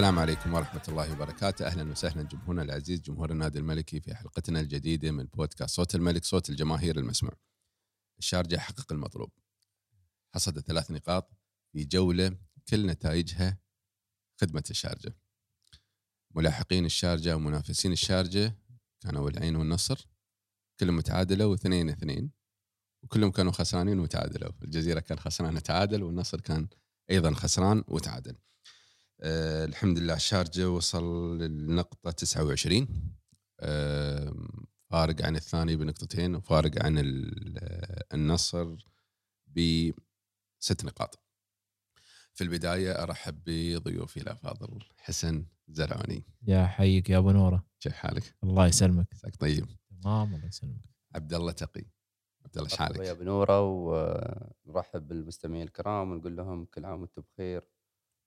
السلام عليكم ورحمة الله وبركاته. أهلا وسهلا جمهورنا العزيز جمهور النادي الملكي في حلقتنا الجديدة من بودكاست صوت الملك صوت الجماهير المسموع. الشارجة حقق المطلوب. حصد ثلاث نقاط في جولة كل نتائجها خدمة الشارجة. ملاحقين الشارجة ومنافسين الشارجة كانوا العين والنصر كلهم متعادلة واثنين اثنين وكلهم كانوا خسرانين وتعادلوا. الجزيرة كان خسران وتعادل والنصر كان أيضا خسران وتعادل. أه الحمد لله الشارجة وصل للنقطة 29 أه فارق عن الثاني بنقطتين وفارق عن النصر بست نقاط. في البداية أرحب بضيوفي الأفاضل حسن زرعوني. يا حيك يا أبو نورة. كيف حالك؟ الله يسلمك. عساك طيب. تمام الله يسلمك. عبد الله تقي. عبد الله مرحبا يا حالك؟ بنوره ونرحب بالمستمعين الكرام ونقول لهم كل عام وأنتم بخير.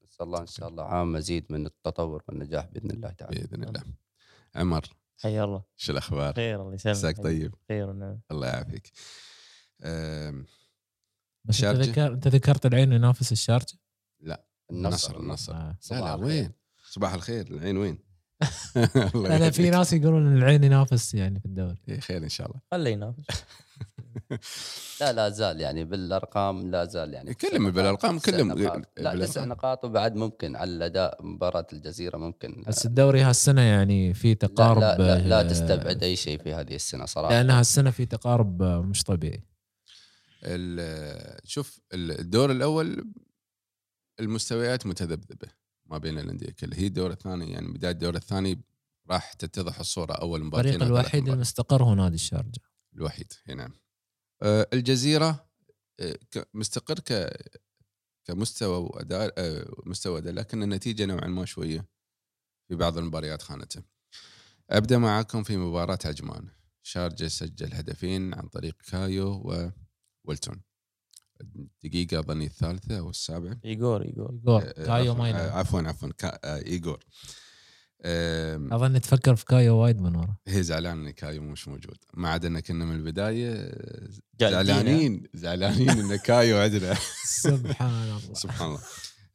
نسأل الله إن شاء الله عام مزيد من التطور والنجاح بإذن الله تعالى بإذن الله عمر حيا الله شو الأخبار؟ خير الله يسلمك عساك حيا. طيب خير ونعم الله يعافيك بس أنت؟ ذكر أنت ذكرت العين ينافس الشارجة النصر النصر آه. لا صباح لا الخير. وين؟ صباح الخير العين وين؟ أنا في. ناس يقولون العين ينافس يعني في الدوري إيه، خير إن شاء الله خليه ينافس لا لا زال يعني بالأرقام لا زال يعني تسع كلهم نقاط. لا. تسع نقاط وبعد ممكن على الاداء مباراة الجزيرة ممكن بس الدوري هالسنة يعني في لا, تقارب لا, لا, لا آه، تستبعد أي شيء في هذه السنة صراحة لأن هالسنة في تقارب آه، مش طبيعي ال- شوف الدور الأول المستويات متذبذبة ما بين الأندية كلها هي الدور الثاني يعني بداية الدور الثاني راح تتضح الصورة أول مباراتين الفريق الوحيد. المستقر هو نادي الشارجة الوحيد هنا نعم آه، الجزيرة آه، مستقر ك كمستوى وأداء آه، مستوى أداء لكن النتيجة نوعا ما شوية في بعض المباريات خانته. أبدأ معاكم في مباراة عجمان. شارجه سجل هدفين عن طريق كايو وولتون الدقيقه أظني الثالثة أو السابعه ايجور ايجور جول آه، كايو عفواً، ما آه، يلعب عفوا عفوا. كا- آه، ايجور آم، أظن تفكر في كايو وايد من ورا. هي زعلان إن كايو مش موجود. ما عاد إن كنا من البداية زعلانين زعلانين إن كايو عندنا سبحان الله. سبحان الله.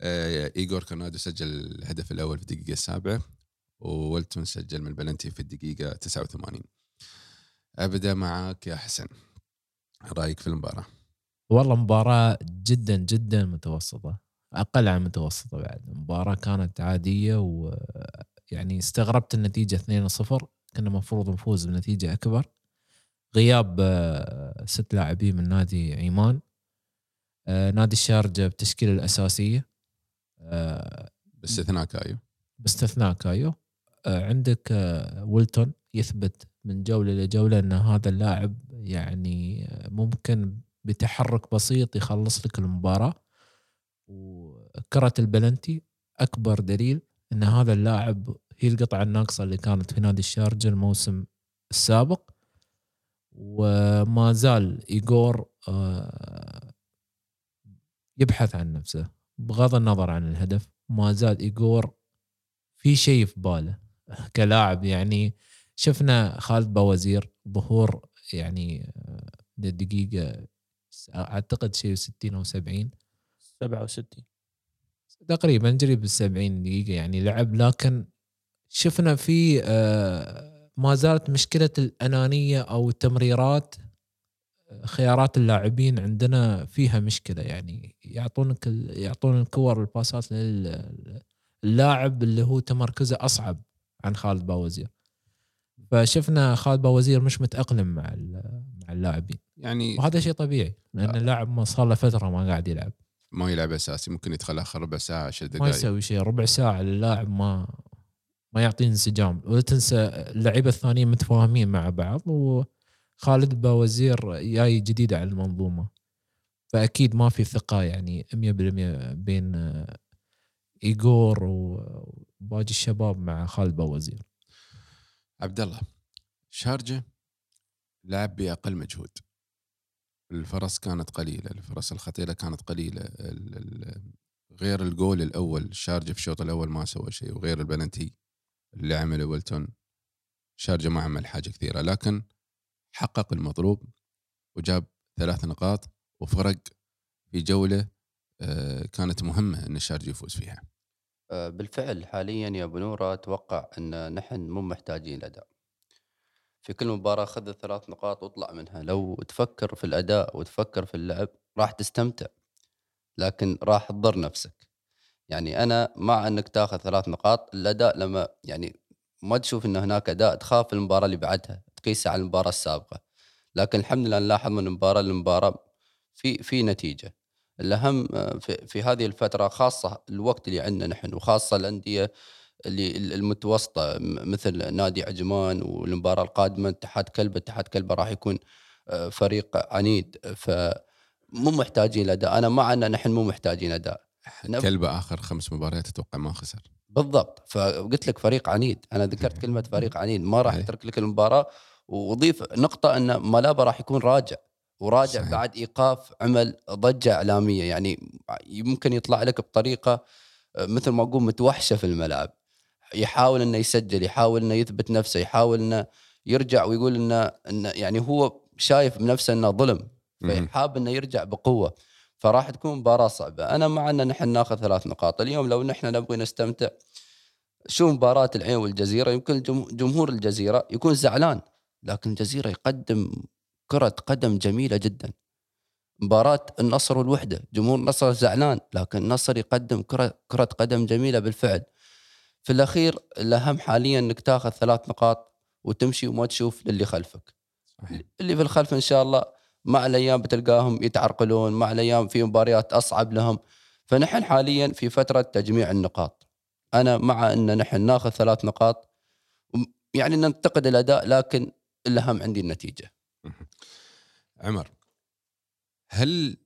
آه، ايجور كورونادو سجل الهدف الأول في الدقيقة السابعة وولتون سجل من البلنتي في الدقيقة 89 أبدأ معك يا حسن. رأيك في المباراة؟ والله مباراة جدا جدا متوسطة. أقل عن متوسطة بعد. مباراة كانت عادية ويعني استغربت النتيجة 2-0 كنا المفروض نفوز بنتيجة أكبر. غياب آه، ست لاعبين من نادي عيمان آه، نادي الشارجة بالتشكيلة الأساسية. آه، باستثناء كايو. باستثناء كايو. عندك ويلتون يثبت من جولة لجولة أن هذا اللاعب يعني ممكن بتحرك بسيط يخلص لك المباراة. وكرة البلنتي أكبر دليل أن هذا اللاعب هي القطعة الناقصة اللي كانت في نادي الشارجة الموسم السابق وما زال إيجور آه، يبحث عن نفسه بغض النظر عن الهدف ما زال إيجور في شيء في باله كلاعب. يعني شفنا خالد بوزير ظهور يعني آه، للدقيقة أعتقد شيء 60 أو 70 67 تقريبا قريب ال 70 دقيقة يعني لعب لكن شفنا في آه، ما زالت مشكلة الأنانية أو التمريرات آه، خيارات اللاعبين عندنا فيها مشكلة يعني. يعطونك يعطون الكور الباسات للاعب اللي هو تمركزه أصعب عن خالد باوزير. فشفنا خالد باوزير مش متأقلم مع مع اللاعبين. يعني وهذا شيء طبيعي لأن آه. اللاعب ما صار له فترة ما قاعد يلعب. ما يلعب اساسي ممكن يدخل آخر ربع ساعة 10 ما دقائق يسوي شيء ربع ساعة للاعب ما ما يعطي انسجام. ولا تنسى اللعيبة الثانيين متفاهمين مع بعض وخالد باوزير جاي جديد على المنظومة. فأكيد ما في ثقة يعني 100% بين إيجور وباقي الشباب مع خالد باوزير. عبد الله شارجة لعب بأقل مجهود. الفرص كانت قليلة الفرص الخطيرة كانت قليلة غير الجول الأول شارجه في الشوط الأول ما سوى شيء وغير البلنتي اللي عمله ويلتون شارجه ما عمل حاجة كثيرة لكن حقق المطلوب وجاب ثلاث نقاط وفرق في جولة آه، كانت مهمة إن الشارجه يفوز فيها. آه، بالفعل حاليا يا ابو نوره أتوقع إن نحن مو محتاجين اداء في كل مباراة خذ الثلاث نقاط واطلع منها. لو تفكر في الأداء وتفكر في اللعب راح تستمتع لكن راح تضر نفسك. يعني أنا مع أنك تاخذ ثلاث نقاط الأداء لما يعني ما تشوف إن هناك أداء تخاف المباراة اللي بعدها تقيسها على المباراة السابقة. لكن الحمد لله نلاحظ من مباراة لمباراة في في نتيجة. الأهم آه، في, في هذه الفترة خاصة الوقت اللي عندنا نحن وخاصة الأندية اللي المتوسطة مثل نادي عجمان والمباراة القادمة اتحاد كلبه اتحاد كلبه راح يكون آه، فريق عنيد. فمو محتاجين أداء. أنا مع ان نحن مو محتاجين أداء. كلبه آخر خمس مباريات أتوقع ما خسر. بالضبط. فقلت لك فريق عنيد. أنا ذكرت كلمة فريق عنيد. ما راح. يترك لك المباراة. وأضيف نقطة أن ملابا راح يكون راجع. وراجع صحيح. بعد إيقاف عمل ضجة إعلامية. يعني يمكن يطلع لك بطريقة آه، مثل ما أقول متوحشة في الملعب. يحاول إنه يسجل يحاول إنه يثبت نفسه يحاول إنه يرجع ويقول إنه إنه يعني هو شايف بنفسه إنه ظلم. فحاب إنه يرجع بقوة. فراح تكون مباراة صعبة. أنا مع إن نحن ناخذ ثلاث نقاط. اليوم لو نحن نبغي نستمتع شو مباراة العين والجزيرة؟ يمكن جم- جمهور الجزيرة يكون زعلان لكن الجزيرة يقدم كرة قدم جميلة جدا. مباراة النصر والوحدة جمهور النصر زعلان لكن النصر يقدم كرة, كرة قدم جميلة بالفعل. في الأخير الأهم حاليا أنك تاخذ ثلاث نقاط وتمشي وما تشوف للي خلفك. صحيح. اللي في الخلف إن شاء الله مع الأيام بتلقاهم يتعرقلون مع الأيام في مباريات أصعب لهم. فنحن حاليا في فترة تجميع النقاط. أنا مع إن نحن ناخذ ثلاث نقاط. يعني ننتقد الأداء لكن الأهم عندي النتيجة. عمر هل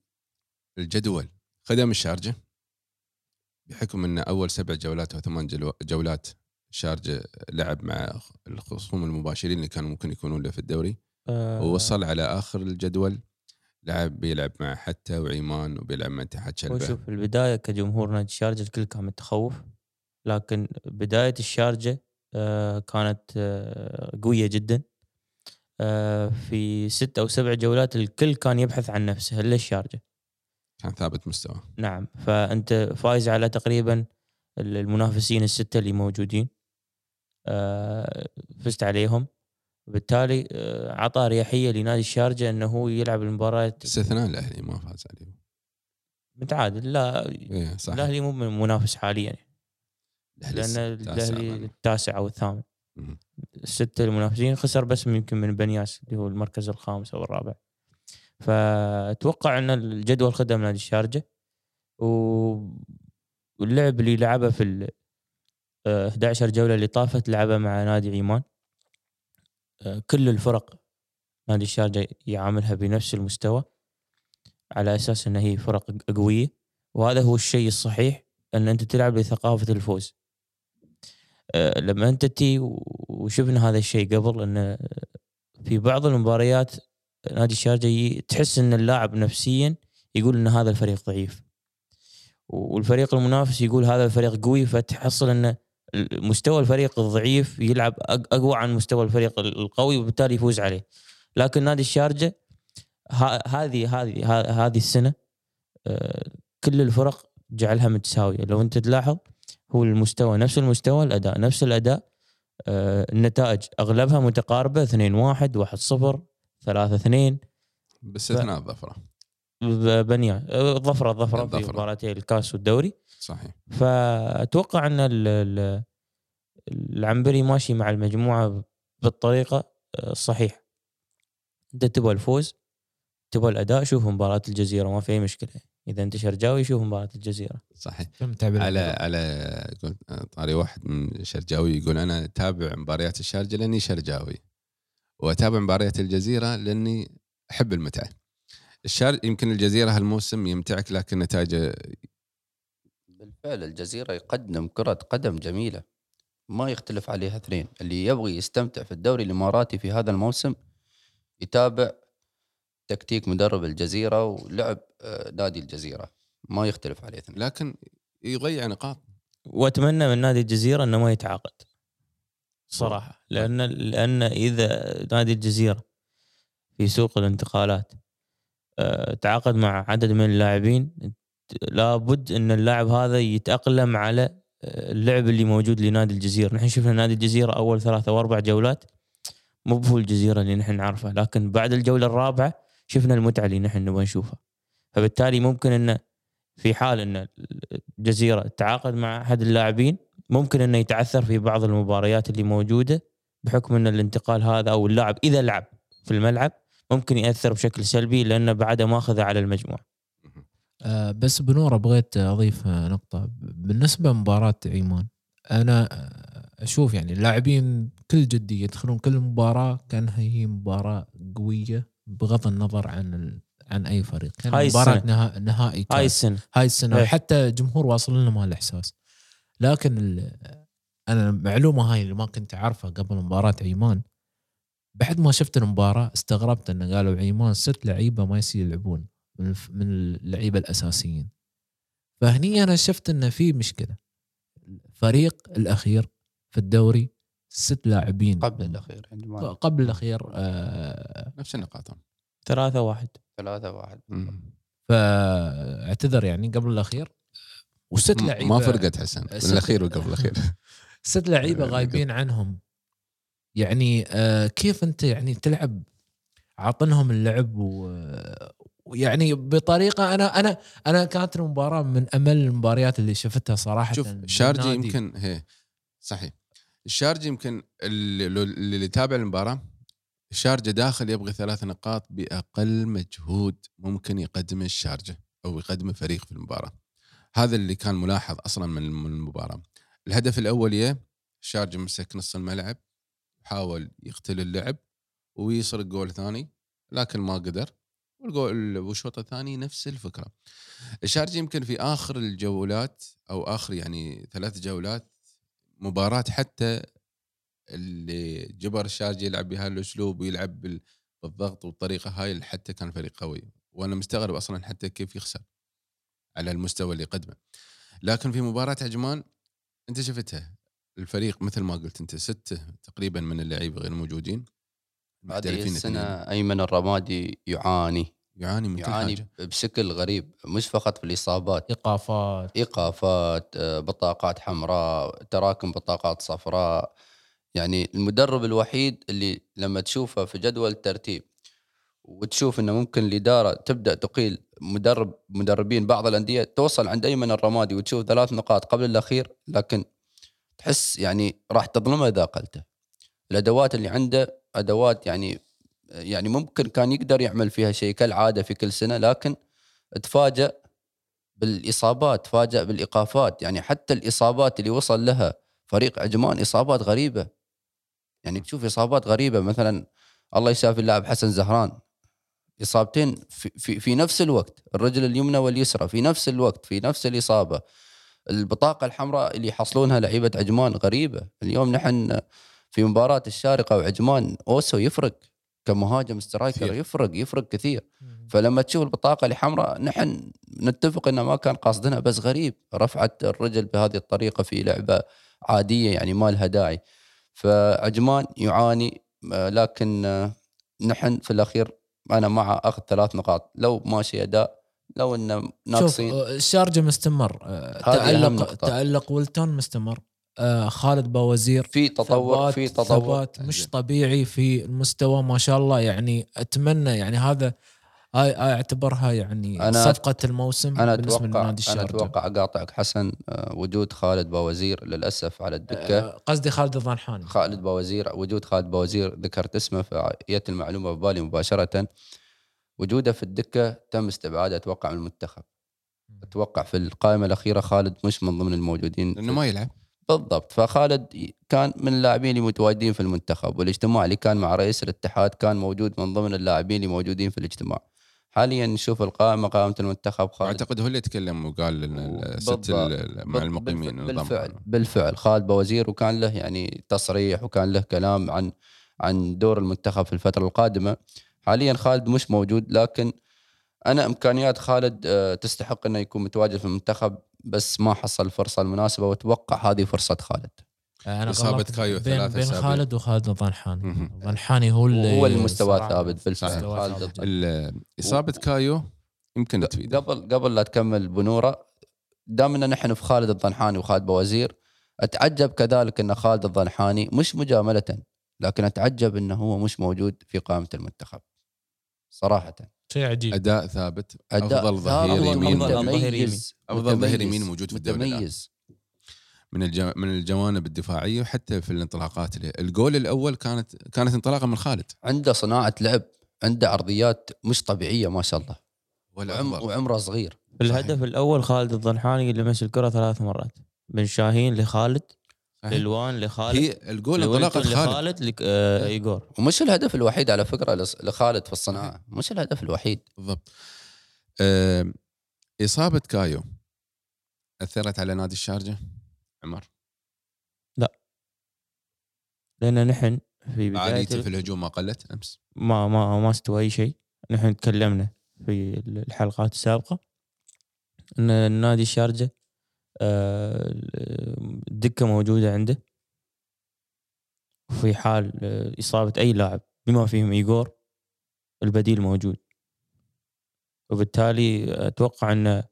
الجدول خدم الشارجة؟ بحكم إن أول سبع جولات أو ثمان جولات الشارجه لعب مع الخصوم المباشرين اللي كانوا ممكن يكونون له في الدوري آه، ووصل على آخر الجدول لعب بيلعب مع حتى وعيمان وبيلعب مع اتحاد شلبة. شوف البداية كجمهور نادي الشارجه الكل كان متخوف لكن بداية الشارجة آه، كانت آه، قوية جدا. آه، في ست أو سبع جولات الكل كان يبحث عن نفسه الا الشارجه كان ثابت مستوى. نعم. فأنت فايز على تقريبا المنافسين الستة اللي موجودين. آه، فزت عليهم. بالتالي آه، عطى أريحية لنادي الشارجة إنه هو يلعب المباريات استثناء الأهلي ما فاز عليهم. متعادل. لا صح. الأهلي مو من منافس حاليا. الأهلي لأن التاسع الأهلي. التاسع أو الثامن. مم. الستة المنافسين خسر بس يمكن من بنياس اللي هو المركز الخامس أو الرابع. فأتوقع أن الجدول خدم نادي الشارجة واللعب اللي لعبه في ال آه، 11 جولة اللي طافت لعبه مع نادي عيمان. آه، كل الفرق نادي الشارجة يعاملها بنفس المستوى على أساس إن هي فرق قوية. وهذا هو الشيء الصحيح أن أنت تلعب لثقافة الفوز. آه، لما أنت تي وشفنا هذا الشيء قبل إن في بعض المباريات نادي الشارجه تحس إن اللاعب نفسيا يقول إن هذا الفريق ضعيف. والفريق المنافس يقول هذا الفريق قوي فتحصل إن مستوى الفريق الضعيف يلعب أقوى عن مستوى الفريق القوي وبالتالي يفوز عليه. لكن نادي الشارجه هذه هذه هذه السنة آه، كل الفرق جعلها متساوية. لو أنت تلاحظ هو المستوى نفس المستوى الأداء نفس الأداء آه، النتائج أغلبها متقاربة 2 1 1 0 3 2 باستثناء الظفرة. بنيا آه، ظفره ظفره في. مباراتي الكاس والدوري. صحيح. فأتوقع أن ال- ال- العنبري ماشي مع المجموعة بالطريقة الصحيحه انت تبغى الفوز تبغى الأداء شوف مباراة الجزيرة ما في أي مشكلة. إذا أنت شرجاوي شوف مباراة الجزيرة. صحيح. على على قلت طاري واحد من شرجاوي يقول أنا اتابع مباريات الشارجة لأني شرجاوي. واتابع مباريات الجزيرة لأني أحب المتعة. الشار يمكن الجزيرة هالموسم يمتعك لكن نتائجه بالفعل الجزيرة يقدم كرة قدم جميلة. ما يختلف عليها اثنين. اللي يبغي يستمتع في الدوري الإماراتي في هذا الموسم يتابع تكتيك مدرب الجزيرة ولعب آه، نادي الجزيرة. ما يختلف عليه اثنين. لكن يضيع نقاط. وأتمنى من نادي الجزيرة إنه ما يتعاقد. صراحة. لأن لأن إذا نادي الجزيرة في سوق الانتقالات آه، تعاقد مع عدد من اللاعبين لابد أن اللاعب هذا يتأقلم على اللعب اللي موجود لنادي الجزيرة. نحن شفنا نادي الجزيرة أول ثلاثة أو أربع جولات مو هو الجزيرة اللي نحن نعرفها لكن بعد الجولة الرابعة شفنا المتعة اللي نحن نبغى نشوفها. فبالتالي ممكن انه في حال أن الجزيرة تعاقد مع أحد اللاعبين ممكن إنه يتعثر في بعض المباريات اللي موجودة بحكم إن الانتقال هذا أو اللاعب إذا لعب في الملعب ممكن يأثر بشكل سلبي لأنه بعده ماخذه على المجموعة. آه، بس بنورة بغيت أضيف نقطة. بالنسبة لمباراة عيمان أنا أشوف يعني اللاعبين بكل جدية يدخلون كل مباراة كأنها هي مباراة قوية بغض النظر عن ال... عن أي فريق. كان هاي مباراة. نها... نهائي هاي. السنة. هاي السنة. إيه. وحتى الجمهور واصل لنا مال الاحساس لكن ال... أنا المعلومه هاي اللي ما كنت أعرفها قبل مباراة عيمان. بعد ما شفت المباراة استغربت انه قالوا عيمان ست لعيبة ما يصير يلعبون من. من اللعيبة الأساسيين. فهني أنا شفت انه في مشكلة. الفريق الأخير في الدوري ست لاعبين. قبل الأخير يعني ما قبل الأخير آه نفس النقاط ثلاثة واحد. ثلاثة واحد. فاعتذر يعني قبل الأخير. وست لعيبه ما فرقت حسن. بالاخير وقبل الأخير. ست لعيبة آه، غايبين عنهم. يعني آه كيف أنت يعني تلعب؟ عاطنهم اللعب و- ويعني بطريقة أنا أنا أنا كانت المباراة من أمل المباريات اللي شفتها صراحة. شوف الشارجي. يمكن هي صحيح. الشارجي يمكن اللي, اللي يتابع المباراة الشارجه داخل يبغي ثلاث نقاط بأقل مجهود ممكن يقدمه الشارجه أو يقدمه فريق في المباراة. هذا اللي كان ملاحظ أصلا من المباراة. الهدف الأول يه الشارجه مسك نص الملعب حاول يقتل اللعب ويسرق جول ثاني لكن ما قدر والجول والشوط الثاني نفس الفكرة. الشارجي يمكن في آخر الجولات أو آخر يعني ثلاث جولات مباراة حتى اللي جبر الشارجي يلعب بهذا الأسلوب ويلعب بال- بالضغط والطريقة هاي اللي حتى كان فريق قوي. وأنا مستغرب أصلا حتى كيف يخسر. على المستوى اللي قدمه لكن في مباراة عجمان أنت شفتها. الفريق مثل ما قلت أنت ستة تقريبا من اللعيبة غير موجودين. هذه السنة اثنين. أيمن الرمادي يعاني. يعاني من كل يعاني حاجة. بشكل غريب. مش فقط في الإصابات. إيقافات. إيقافات آه، بطاقات حمراء تراكم بطاقات صفراء. يعني المدرب الوحيد اللي لما تشوفه في جدول الترتيب وتشوف إنه ممكن الإدارة تبدأ تقيل مدرب مدربين بعض الأندية توصل عند ايمن الرمادي وتشوف ثلاث نقاط قبل الأخير لكن تحس يعني راح تظلمه إذا أقلته. الأدوات اللي عنده أدوات يعني يعني ممكن كان يقدر يعمل فيها شيء كالعادة في كل سنة لكن تفاجأ بالإصابات تفاجأ بالإيقافات. يعني حتى الإصابات اللي وصل لها فريق عجمان إصابات غريبة. يعني تشوف إصابات غريبة مثلا الله يسافي اللاعب حسن زهران. إصابتين في, في, في نفس الوقت الرجل اليمنى واليسرى في نفس الوقت في نفس الإصابة. البطاقة الحمراء اللي يحصلونها لعيبة عجمان غريبة. اليوم نحن في مباراة الشارقة وعجمان أوسو يفرق. كمهاجم سترايكر. يفرق يفرق كثير. فلما تشوف البطاقة الحمراء نحن نتفق إنه ما كان قصدنا بس غريب. رفعت الرجل بهذه الطريقة في لعبة عادية يعني ما لها داعي. فعجمان يعاني آه، لكن آه، نحن في الأخير أنا مع آخذ ثلاث نقاط. لو ماشي أداء لو انه شوف ناقصين. آه، الشارجه مستمر. آه، تالق. تألق ولتون مستمر. آه، خالد باوزير في تطور ثبات- في تطور. ثبات مش. طبيعي في المستوى ما شاء الله. يعني أتمنى يعني هذا هاي هاي اعتبرها يعني أنا- صفقة الموسم أنا بالنسبة أتوقع لنادي أنا الشارجه أتوقع أقاطعك حسن آه، وجود خالد باوزير للأسف على الدكة. آه، قصدي خالد الضنحاني. خالد باوزير وجود خالد باوزير ذكرت اسمه فجت المعلومة ببالي مباشرة. وجوده في الدكة تم استبعاده أتوقع من المنتخب. أتوقع في القائمة الأخيرة خالد مش من ضمن الموجودين لأنه ما يلعب. بالضبط. فخالد كان من اللاعبين اللي متواجدين في المنتخب والاجتماع اللي كان مع رئيس الاتحاد كان موجود من ضمن اللاعبين اللي موجودين في الاجتماع. حاليا نشوف القائمة قائمة المنتخب خالد. أعتقد هو اللي تكلم وقال إن الست مع المقيمين بالفعل. بالفعل. خالد بوزير وكان له يعني تصريح وكان له كلام عن عن دور المنتخب في الفترة القادمة. حاليا خالد مش موجود لكن أنا إمكانيات خالد آه، تستحق إنه يكون متواجد في المنتخب بس ما حصل الفرصه المناسبة وأتوقع هذه فرصة خالد. أنا إصابة غلطت كايو بين, ثلاثة بين. خالد وخالد الضنحاني مهم. الضنحاني هو اللي هو المستوى صراحة ثابت بالفعل. خالد إصابة كايو يمكن تفيد قبل قبل لا تكمل بنورة دامنا نحن في خالد الضنحاني وخالد بوزير أتعجب كذلك إن خالد الضنحاني مش مجاملة لكن أتعجب إنه هو مش موجود في قائمة المنتخب صراحة شيء عجيب أداء ثابت أداء أفضل ظهير ثابت يمين متميز. ظهير يمين. ظهير موجود في الدوري. متميز من. من الجوانب الدفاعية وحتى في الانطلاقات اللي الجول الأول كانت كانت انطلاقة من خالد. عنده صناعة لعب عنده عرضيات مش طبيعية ما شاء الله. أفضل. وعمره صغير. في الهدف الأول خالد الضنحاني لمس الكرة ثلاث مرات. من شاهين لخالد صحيح. للوان لخالد هي الجول انطلاقة خالد. لخالد لك آه ايجور ومش الهدف الوحيد على فكرة لص- لخالد في الصناعة. مش الهدف الوحيد. بالضبط. آه، إصابة كايو أثرت على نادي الشارجة؟ عمر؟ لأن نحن في بداية في ال- الهجوم ما قلت؟ أمس. ما ما ما استوى أي شيء. نحن تكلمنا في الحلقات السابقة إن نادي الشارجه آه، الدكة موجودة عنده. وفي حال آه، إصابة أي لاعب بما فيهم ايجور البديل موجود. وبالتالي أتوقع إن ال-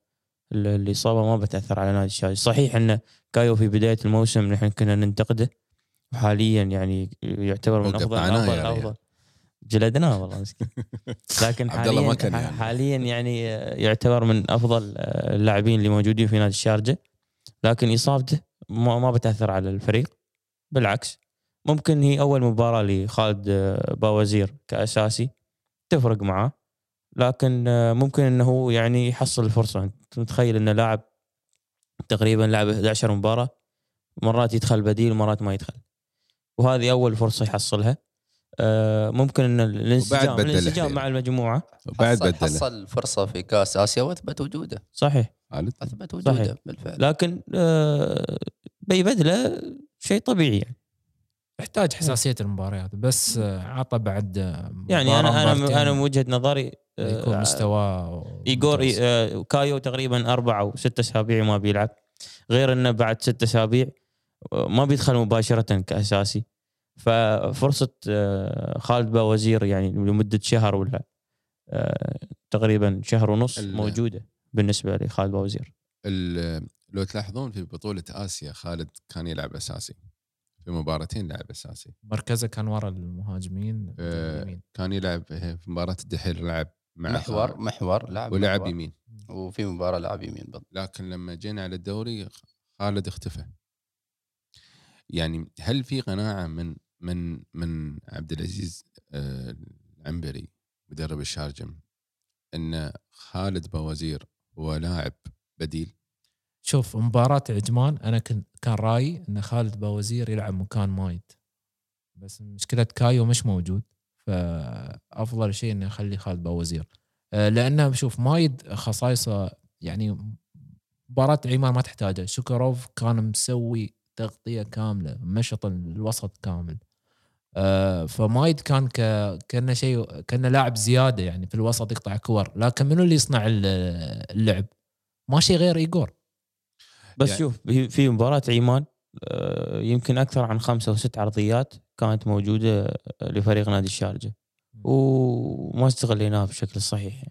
الإصابة ما بتأثر على نادي الشارجه صحيح إن كايو في بداية الموسم نحن كنا ننتقده. وحاليا يعني يعتبر من أفضل أفضل يا ريال. أفضل. جلدناه والله مسكين. لكن ما حاليا كان يعني. حاليا يعني يعتبر من أفضل اللاعبين اللي موجودين في نادي الشارجة. لكن إصابته ما, بتأثر على الفريق. بالعكس ممكن هي أول مباراة لخالد باوزير كأساسي تفرق معاه. لكن ممكن إنه يعني يحصل الفرصة. أنت متخيل انه لاعب تقريبا لعب 11 مباراة مرات يدخل بديل مرات ما يدخل. وهذه أول فرصة يحصلها. آه، ممكن إن الانسجام الانسجام حيل. مع المجموعة. وبعد حصل, بدله. حصل فرصة في كأس آسيا وأثبت وجوده. صحيح. أثبت وجوده صحيح. بالفعل. لكن آه، بيبدله شيء طبيعي يعني. يحتاج حساسية المباريات بس آه، عطى بعد آه، يعني أنا أنا أنا من وجهة نظري آه، يكون مستواه ايجور. آه، كايو تقريبا أربع أو ست أسابيع ما بيلعب غير إنه بعد ست أسابيع آه، ما بيدخل مباشرة كأساسي. ففرصة آه، خالد باوزير يعني لمدة شهر ولا آه، تقريبا شهر ونص موجودة بالنسبة لخالد باوزير ال- لو تلاحظون في بطولة آسيا خالد كان يلعب أساسي. في مباراتين لعب أساسي. مركزه كان ورا المهاجمين آه، اليمين. كان يلعب في مباراة الدحيل لعب مع محور خالد محور لعب ولعب محور. يمين. وفي مباراة لعب يمين بالضبط لكن لما جينا على الدوري خالد اختفى. يعني هل في قناعة من من من عبد العزيز آه، العنبري مدرب الشارجه إن خالد بوزير هو لاعب بديل؟ شوف مباراة عجمان أنا كنت كان رأيي إن خالد باوزير يلعب مكان مايد بس مشكلة كايو مش موجود فأفضل شيء انه يخلي خالد باوزير آه، لأنه شوف مايد خصائصه يعني مباراة عمان ما تحتاجه شوكروف كان مسوي تغطية كاملة مشط الوسط كامل. آه، فمايد كان ك... كأنه شيء كأنه لاعب زيادة يعني في الوسط يقطع كور. لكن منو اللي يصنع ال- اللعب؟ ما شيء غير إيجور. بس يعني- شوف في- مباراة عمان آه، يمكن أكثر عن خمسة أو ست عرضيات كانت موجودة آه، لفريق نادي الشارجة. وما استغليناها بشكل الصحيح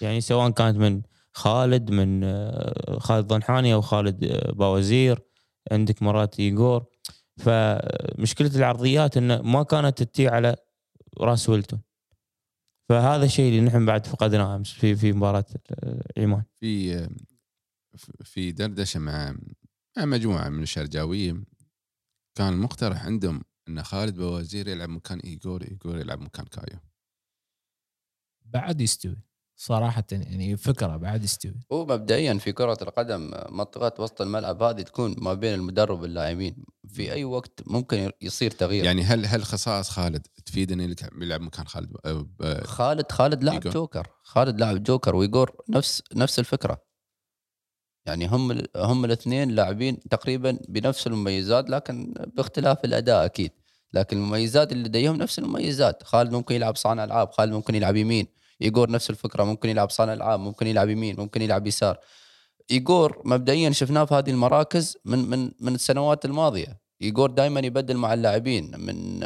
يعني سواء كانت من خالد من آه، خالد ضنحاني أو خالد باوزير عندك مرات ايجور فمشكلة العرضيات انه ما كانت تتي على راس ويلتون. فهذا الشيء اللي نحن بعد فقدناه أمس في في مباراة عمان. في في دردشة مع مع مجموعة من الشرجاويه كان المقترح عندهم إن خالد باوزير يلعب مكان ايجور ايجور يلعب مكان كايو. بعد يستوي. صراحة يعني فكرة بعد يستوي. هو مبدئيا في كرة القدم منطقة وسط الملعب هذه تكون ما بين المدرب واللاعبين. في أي وقت ممكن يصير تغيير. يعني هل هل خصائص خالد تفيد إنه يلعب مكان خالد ب- خالد خالد لاعب. جوكر. خالد لاعب جوكر وايجور نفس نفس الفكرة. يعني هم هم الاثنين لاعبين تقريبا بنفس المميزات لكن باختلاف الأداء أكيد. لكن المميزات اللي لديهم نفس المميزات. خالد ممكن يلعب صانع ألعاب خالد ممكن يلعب يمين. ايجور نفس الفكرة ممكن يلعب صانع ألعاب ممكن يلعب يمين ممكن يلعب يسار. ايجور مبدئيا شفناه في هذه المراكز من من من السنوات الماضية. ايجور دائما يبدل مع اللاعبين. من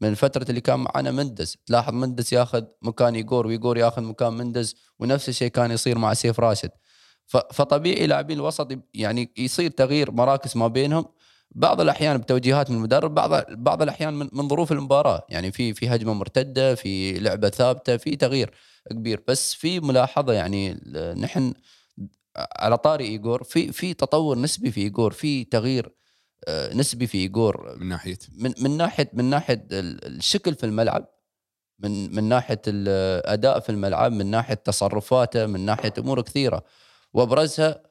من فترة اللي كان معنا مندز. تلاحظ مندز ياخذ مكان ايجور وايجور ياخذ مكان مندز ونفس الشيء كان يصير مع سيف راشد. فطبيعي لاعبين الوسط يعني يصير تغيير مراكز ما بينهم. بعض الأحيان بتوجيهات من المدرب بعض بعض الأحيان من, من ظروف المباراة. يعني في في هجمة مرتدة في لعبة ثابتة في تغيير كبير. بس في ملاحظة يعني نحن على طاري ايجور في في تطور نسبي في ايجور في تغيير آه، نسبي في ايجور من ناحية. من من ناحيه من ناحية ال- الشكل في الملعب من من ناحية الاداء في الملعب من ناحية تصرفاته من ناحية أمور كثيرة. وأبرزها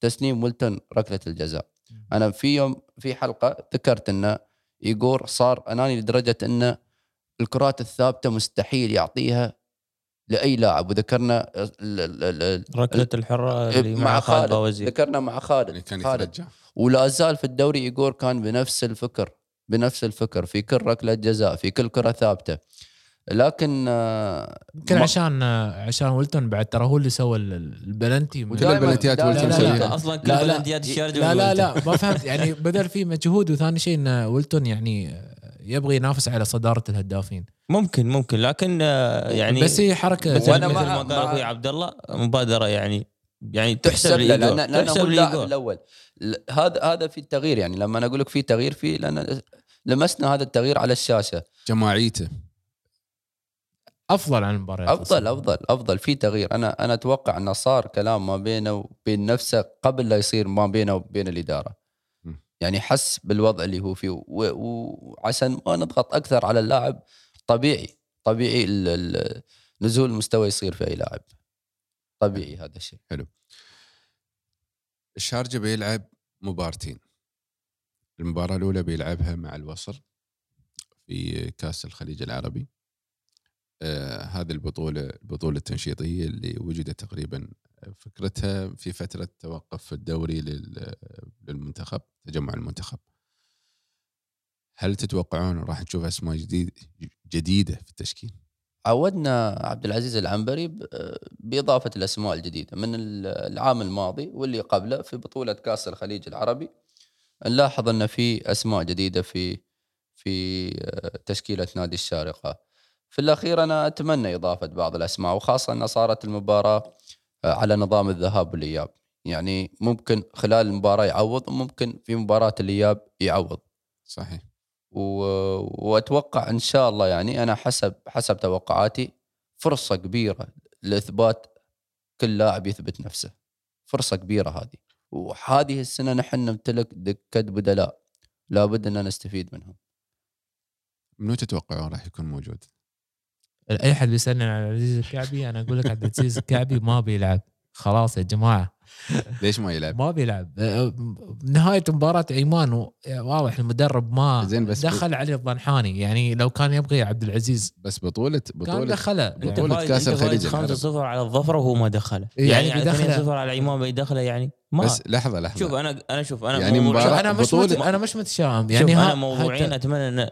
تسليم ويلتون ركلة الجزاء. أنا في يوم في حلقة ذكرت ان ايجور صار أناني لدرجة إن الكرات الثابتة مستحيل يعطيها لأي لاعب. وذكرنا ال- ال- ال- ركلة الحرة اللي مع مع خالد خالد. باوزير ذكرنا مع اللي خالد كان خالد. ولا زال في الدوري ايجور كان بنفس الفكر بنفس الفكر. في كل ركلة جزاء في كل كرة ثابتة. لكن آه، يمكن ما- عشان عشان ولتون بعد ترى هو اللي سوى ال- البلنتي من- كل البلنتيات لا، لا،. لا. أصلا كل لا، لا. بلنديات الشارجه لا لا. لا ما فهمت يعني بدل في مجهود وثاني شيء إن ولتون يعني يبغى ينافس على صدارة الهدافين ممكن ممكن لكن آه، يعني بس هي حركه مثل, وأنا مثل ما قال أخوي عبد الله مبادرة يعني يعني تحسب تحسب له. لأن. الأول هذا هذا في تغيير يعني لما أنا أقول لك في تغيير فيه لأن لمسنا هذا التغيير على الشاشة جماعيته أفضل عن المباريات أفضل أفضل أفضل. في تغيير. أنا أنا أتوقع انه صار كلام ما بينه وبين نفسه قبل لا يصير ما بينه وبين الإدارة. م. يعني حس بالوضع اللي هو فيه. وعشان ما نضغط أكثر على اللاعب طبيعي طبيعي ال- ال- نزول المستوى يصير في أي لاعب. طبيعي هذا الشيء. الشارجه بيلعب مبارتين. المباراة الأولى بيلعبها مع الوصل في كأس الخليج العربي. آه هذه البطولة البطولة التنشيطية اللي وجدت تقريبا فكرتها في فترة توقف الدوري لل- للمنتخب تجمع المنتخب. هل تتوقعون راح نشوف أسماء جديد جديدة في التشكيل؟ عودنا عبد العزيز العنبري ب- بإضافة الأسماء الجديدة من ال- العام الماضي واللي قبله في بطولة كأس الخليج العربي. نلاحظ أن في أسماء جديدة في في آه، تشكيلة نادي الشارقة. في الأخير أنا أتمنى إضافة بعض الأسماء وخاصة أن صارت المباراة آه، على نظام الذهاب والإياب. يعني ممكن خلال المباراة يعوض وممكن في مباراة الإياب يعوض. صحيح. و- وأتوقع إن شاء الله يعني أنا حسب حسب توقعاتي فرصة كبيرة لإثبات كل لاعب يثبت نفسه. فرصة كبيرة هذه. وهذه السنة نحن نمتلك دكة بدلاء. لابد أن نستفيد منهم. منو تتوقعون راح يكون موجود؟ أي أحد بيسألني عن عبد العزيز الكعبي أنا أقول لك عبد العزيز الكعبي ما بيلعب. خلاص يا جماعة. ليش ما يلعب؟ ما بيلعب. أه، نهاية مباراة ايمان واضح المدرب ما زين بس دخل علي الضنحاني. يعني لو كان يبغي عبد العزيز بس بطوله كان بطوله دخله. بطولة فايز كأس انت فايز الخليج العربي. 5-0 على الظفر وهو ما دخله. يعني يعني, يعني بيدخله. 2-0 على ايمان بيدخله يعني ما. بس لحظة لحظة. شوف أنا أنا شوف أنا يعني مباراة- شوف أنا مش بطولة- مت... أنا مش متشائم. يعني يعني شوف ها- أنا موضوعين حتى- أتمنى ان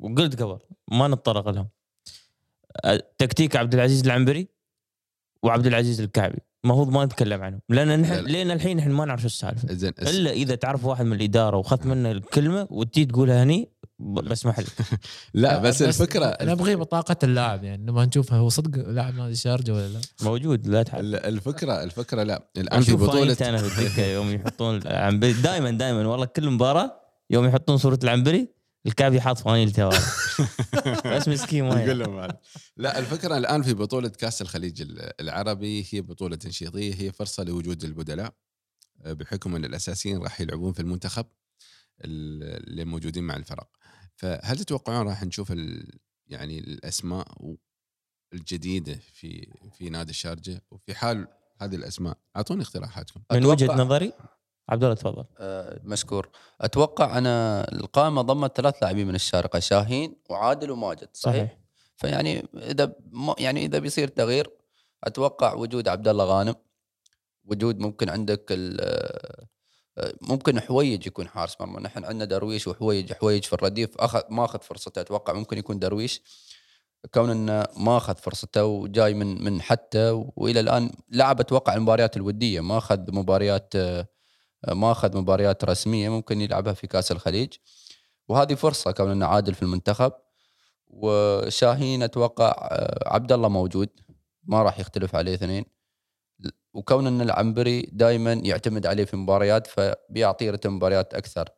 وقلت قبل ما نتطرق لهم. تكتيك عبد العزيز العنبري وعبد العزيز الكعبي. المفروض ما نتكلم عنهم. لأن نحن لا لا. لين الحين نحن ما نعرف شو السالفة. إلا إذا تعرف واحد من الإدارة وأخذت منه الكلمة وتجي تقولها هني بسمح لك. لا بس الفكرة نبغي بطاقة اللاعب يعني نبغى نشوف هو صدق لاعب نادي الشارجه ولا لا؟ موجود لا تحب ال- الفكرة الفكرة لا. الآن في بطوله أنا في يوم يحطون العنبري. دائما دائما والله كل مباراة يوم يحطون صورة العنبري. الكابي حاط فانيلته. بس مسكين ما يلعب. لهم. لا الفكرة الآن في بطولة كأس الخليج ال- العربي هي بطولة تنشيطية هي فرصة لوجود البدلاء آه، بحكم إن الأساسيين راح يلعبون في المنتخب ال- اللي موجودين مع الفرق فهل تتوقعون راح نشوف ال- يعني الأسماء و- الجديدة في في نادي الشارجة وفي حال هذه الأسماء أعطوني اقتراحاتكم من وجهة نظري عبد الله تفضل. آه، مشكور. أتوقع أنا القائمة ضمت ثلاث لاعبين من الشارقة شاهين وعادل وماجد صحيح, صحيح. فيعني إذا يعني إذا بيصير تغيير أتوقع وجود عبد الله غانم وجود ممكن عندك ال- آه، ممكن حويج يكون حارس مرمى. نحن عندنا درويش وحويج حويج في الرديف اخذ ما أخذ فرصته أتوقع ممكن يكون درويش. كون إنه ما أخذ فرصته وجاي من من حتى وإلى الآن لعب أتوقع المباريات الودية. ما أخذ مباريات آه، ما أخذ مباريات رسمية ممكن يلعبها في كأس الخليج. وهذه فرصة كون انه عادل في المنتخب. وشاهين أتوقع آه، عبد الله موجود. ما راح يختلف عليه اثنين. وكون أن العنبري دائما يعتمد عليه في مباريات فبيعطيه رتم مباريات أكثر.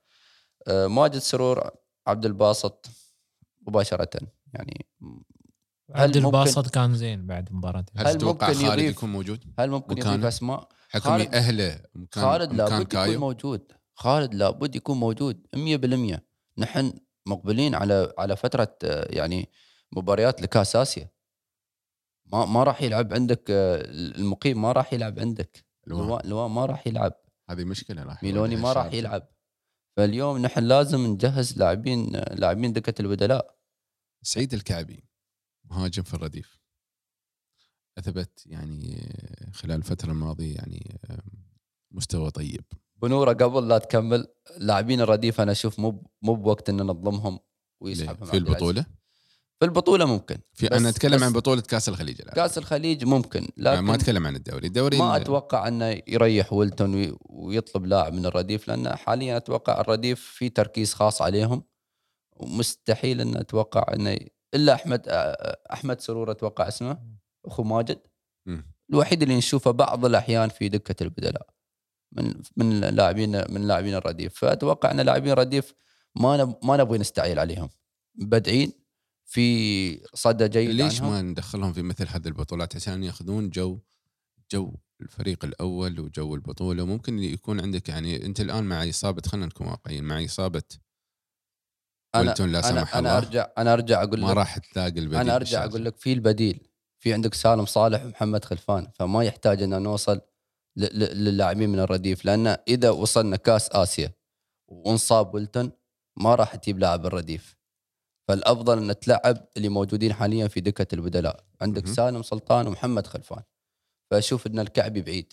آه، ماجد سرور عبد الباسط مباشرة. يعني عبد الباسط كان زين بعد مباراة. هل هل ممكن خالد يكون موجود؟ هل ممكن؟ يضيف أسماء؟ حكم خالد- أهله مكان خالد لابد يكون كايو موجود. خالد لابد يكون موجود 100% نحن مقبلين على على فترة آه، يعني مباريات لكاس آسيا. ما ما راح يلعب عندك آه، المقيم ما راح يلعب عندك. لواء. لواء لواء ما راح يلعب. هذه مشكلة راح ميلوني ما راح. يلعب. فاليوم نحن لازم نجهز لاعبين آه، لاعبين دكة البدلاء. سعيد الكعبي مهاجم في الرديف. أثبت يعني خلال الفترة الماضية يعني مستوى طيب. بنورة قبل لا تكمل لاعبين الرديف أنا أشوف مو مو بوقت إن نظلمهم ويسحبهم في. البطولة؟ في البطولة ممكن في أنا أتكلم عن بطولة كأس الخليج الآن. كأس الخليج ممكن لكن ما أتكلم عن الدوري. الدوري ما أتوقع أنه يريح ويلتون وي- ويطلب لاعب من الرديف لأن حاليا أتوقع الرديف في تركيز خاص عليهم. ومستحيل إن أتوقع انه إلا أحمد أحمد سرور أتوقع اسمه. أخو ماجد. الوحيد اللي نشوفه بعض الأحيان في دكة البدلاء. من من لاعبين من لاعبين الرديف. فأتوقع أن لاعبين الرديف ما نب ما نبغي نستعيل عليهم. مبدعين في صدى جيد ليش عنهم. ما ندخلهم في مثل هذه البطولات؟ عشان ياخذون جو جو الفريق الأول وجو البطولة. ممكن يكون عندك يعني أنت الآن مع إصابة خلينا نكون واقعيين مع إصابة أنا لا أنا سمح أنا الله أرجع أنا أرجع أقول ما لك راح تلاقي البديل أنا أرجع. أقول لك في البديل. في عندك سالم صالح ومحمد خلفان فما يحتاج ان نوصل ل- ل- للاعبين من الرديف لأن إذا وصلنا كاس آسيا وانصاب ويلتون ما راح تجيب لاعب الرديف. فالأفضل إن تلعب اللي موجودين حاليا في دكة البدلاء. عندك. سالم سلطان ومحمد خلفان. فأشوف إن الكعبي بعيد.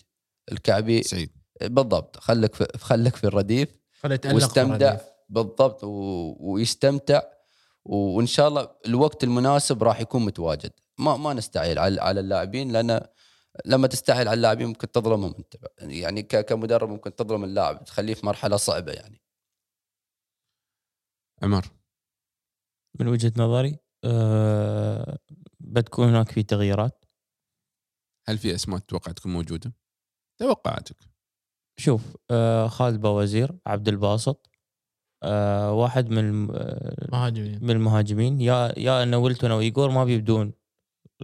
الكعبي سعيد. بالضبط. خليك في خليك في الرديف في واستمتع. بالضبط. و... ويستمتع. و... وإن شاء الله الوقت المناسب راح يكون متواجد. ما ما نستعيل على على اللاعبين لأن لما تستعيل على اللاعبين ممكن تظلمهم أنت. يعني ك... كمدرب ممكن تظلم اللاعب تخليه في مرحلة صعبة يعني. عمر. من وجهة نظري أه بتكون هناك في تغييرات. هل في أسماء تتوقع تكون موجودة؟ توقعاتك. شوف أه خالد بوزير عبد الباسط أه واحد من الم- آه، مهاجمين. من المهاجمين. يا يا ان ويلتون أو ايجور ما بيبدون.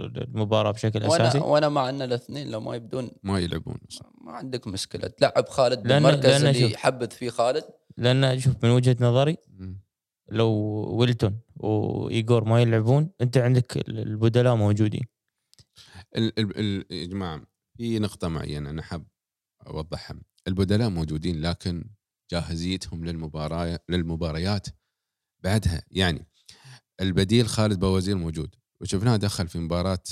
المباراة بشكل وأنا أساسي؟ وأنا مع إن الاثنين لو ما يبدون ما يلعبون. ما عندك مشكلة. تلعب خالد لأن- بالمركز لأن اللي يحبذ فيه خالد. لأن شوف من وجهة نظري. لو ويلتون وايجور ما يلعبون أنت عندك البدلاء موجودين. ال ال ال يا جماعة في نقطة معينة أنا حاب أوضحها. البدلاء موجودين لكن جاهزيتهم للمباراه للمباريات بعدها. يعني البديل خالد بوزير موجود. وشفناه دخل في مباراة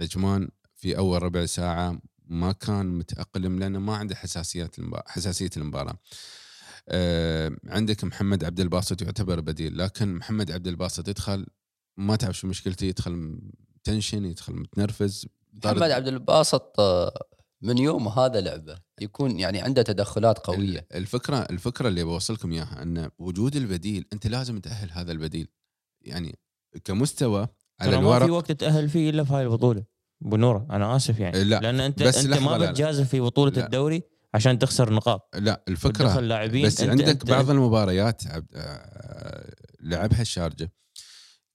عجمان في أول ربع ساعة ما كان متأقلم لأنه ما عنده حساسيات المباراة حساسية المباراة. آه عندك محمد عبد الباسط يعتبر بديل لكن محمد عبد الباسط يدخل ما تعرف شو مشكلته يدخل تنشن يدخل متنرفز محمد عبد الباسط آه، من يوم هذا لعبة يكون يعني عنده تدخلات قوية ال- الفكرة الفكرة اللي بوصلكم إياها أن وجود البديل أنت لازم تأهل هذا البديل يعني كمستوى على ترى ما في الورق. وقت تتاهل فيه إلا في هاي البطوله بنورة أنا آسف يعني. لا، لأن انت بس أنت ما. بتجازف في بطولة لا. الدوري عشان تخسر نقاط. لا الفكرة لاعبين بس أنت- عندك أنت- بعض المباريات عبد آه، لعبها الشارجة.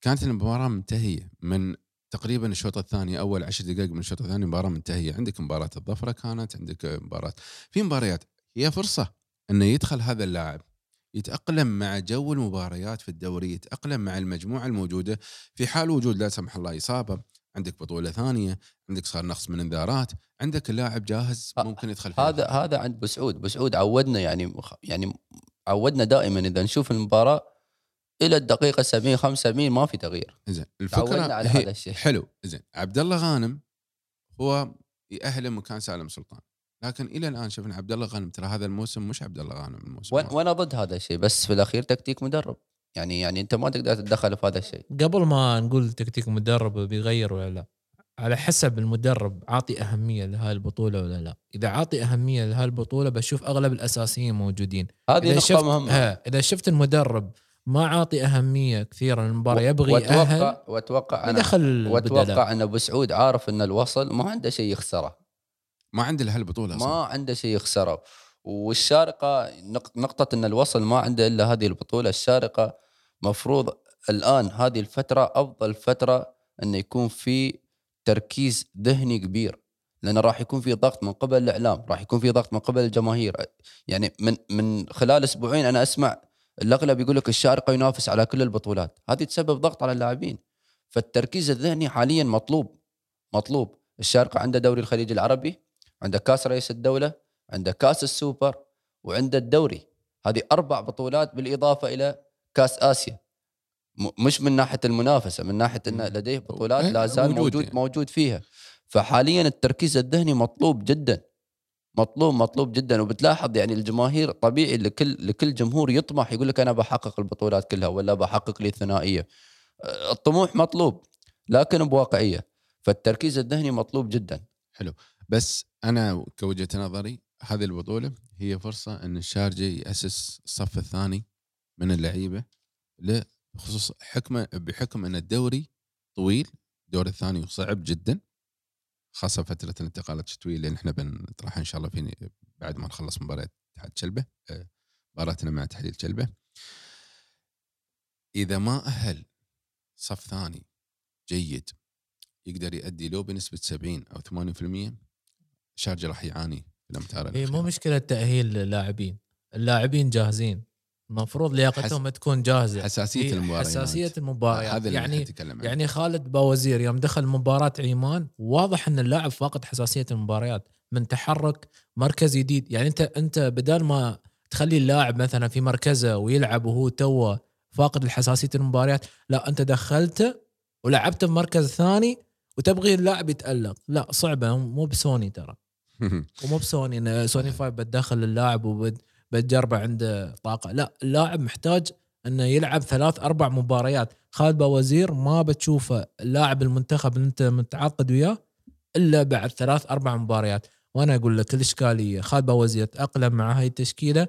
كانت المباراة منتهية من تقريبا الشوط الثاني أول عشر دقائق من الشوط الثاني مباراة منتهية. عندك مباراة الظفرة كانت عندك مباراه في مباريات هي فرصة إنه يدخل هذا اللاعب. يتأقلم مع جو المباريات في الدوري يتأقلم مع المجموعة الموجودة في حال وجود لا سمح الله إصابة. عندك بطولة ثانية عندك صار نقص من إنذارات عندك اللاعب جاهز ه- ممكن يدخل هذا هذا عند بسعود. بسعود عودنا يعني يعني عودنا دائما إذا نشوف المباراة إلى الدقيقة 70 75 ما في تغيير. زين الفكرة على هذا الشيء. حلو. زين عبد الله غانم هو يأهله مكان سالم سلطان. لكن إلى الآن شفنا عبد الله غانم ترى هذا الموسم مش عبد الله غانم الموسم وأنا-. وأنا ضد هذا الشيء بس في الأخير تكتيك مدرب. يعني يعني أنت ما تقدر تتدخل في هذا الشيء. قبل ما نقول تكتيك مدرب بيغير ولا لا على حسب المدرب عاطي أهمية لهاي البطولة ولا لا. إذا عاطي أهمية لهاي البطولة بشوف أغلب الأساسيين موجودين. هذه نقطة شفت مهمة. إذا شفت المدرب ما عاطي أهمية كثيره للمباراه يبغي يأهل واتوقع وأتوقع أنا وأتوقع أن أبو سعود عارف إن الوصل ما عنده شيء يخسره. ما عنده الا هالبطوله ما أصلا. عنده شيء يخسره. والشارقة نق- نقطة إن الوصل ما عنده إلا هذه البطولة. الشارقة مفروض الآن هذه الفترة أفضل فترة انه يكون في تركيز ذهني كبير. لأن راح يكون في ضغط من قبل الإعلام راح يكون في ضغط من قبل الجماهير. يعني من من خلال أسبوعين أنا أسمع الأغلب يقول لك الشارقة ينافس على كل البطولات. هذه تسبب ضغط على اللاعبين. فالتركيز الذهني حاليا مطلوب مطلوب. الشارقة عنده دوري الخليج العربي. عنده كاس رئيس الدولة عنده كاس السوبر وعنده الدوري. هذه أربع بطولات بالإضافة إلى كاس آسيا. مش من ناحية المنافسة من ناحية انه. لديه بطولات إيه، لا زال موجود موجود يعني. موجود فيها. فحاليا التركيز الذهني مطلوب جدا. مطلوب مطلوب جدا. وبتلاحظ يعني الجماهير طبيعي لكل لكل جمهور يطمح يقول لك أنا بحقق البطولات كلها ولا بحقق لي الثنائية. الطموح مطلوب لكن بواقعية. فالتركيز الذهني مطلوب جدا. بس أنا كوجهة نظري هذه البطولة هي فرصة إن الشارجه يأسس الصف الثاني من اللعيبة بخصوص حكمه بحكم إن الدوري طويل الدور الثاني صعب جدا خاصة فترة الانتقالات الشتويه اللي نحن بنطرحها إن شاء الله في بعد ما نخلص مباراة اتحاد شلبة آه، مباراتنا مع تحليل شلبة. إذا ما أهل صف ثاني جيد يقدر يؤدي لو بنسبة 70 أو 80% شارجه راح يعاني الأمتار هي إيه، مو. مشكلة تأهيل اللاعبين. اللاعبين جاهزين. المفروض لياقتهم تكون جاهزة. حساسية هي المباريات حساسية المباريات هذا اللي يعني يعني عنه. يعني خالد باوزير يوم دخل مباراة عيمان واضح إن اللاعب فاقد حساسية المباريات. من تحرك مركز جديد. يعني انت أنت بدل ما تخلي اللاعب مثلا في مركزه ويلعب وهو توه فاقد الحساسية المباريات لا أنت دخلته ولعبته بمركز ثاني وتبغي اللاعب يتألق. لا صعبة مو بسوني ترى. ومو بسوني إن سوني 5 بتدخل اللاعب وبتجربه عنده طاقة. لا اللاعب محتاج إنه يلعب ثلاث أربع مباريات. خالد باوزير ما بتشوفه اللاعب المنتخب اللي أنت متعاقد وياه إلا بعد ثلاث أربع مباريات. وأنا أقول لك الإشكالية. خالد باوزير تاقلم مع هاي التشكيلة.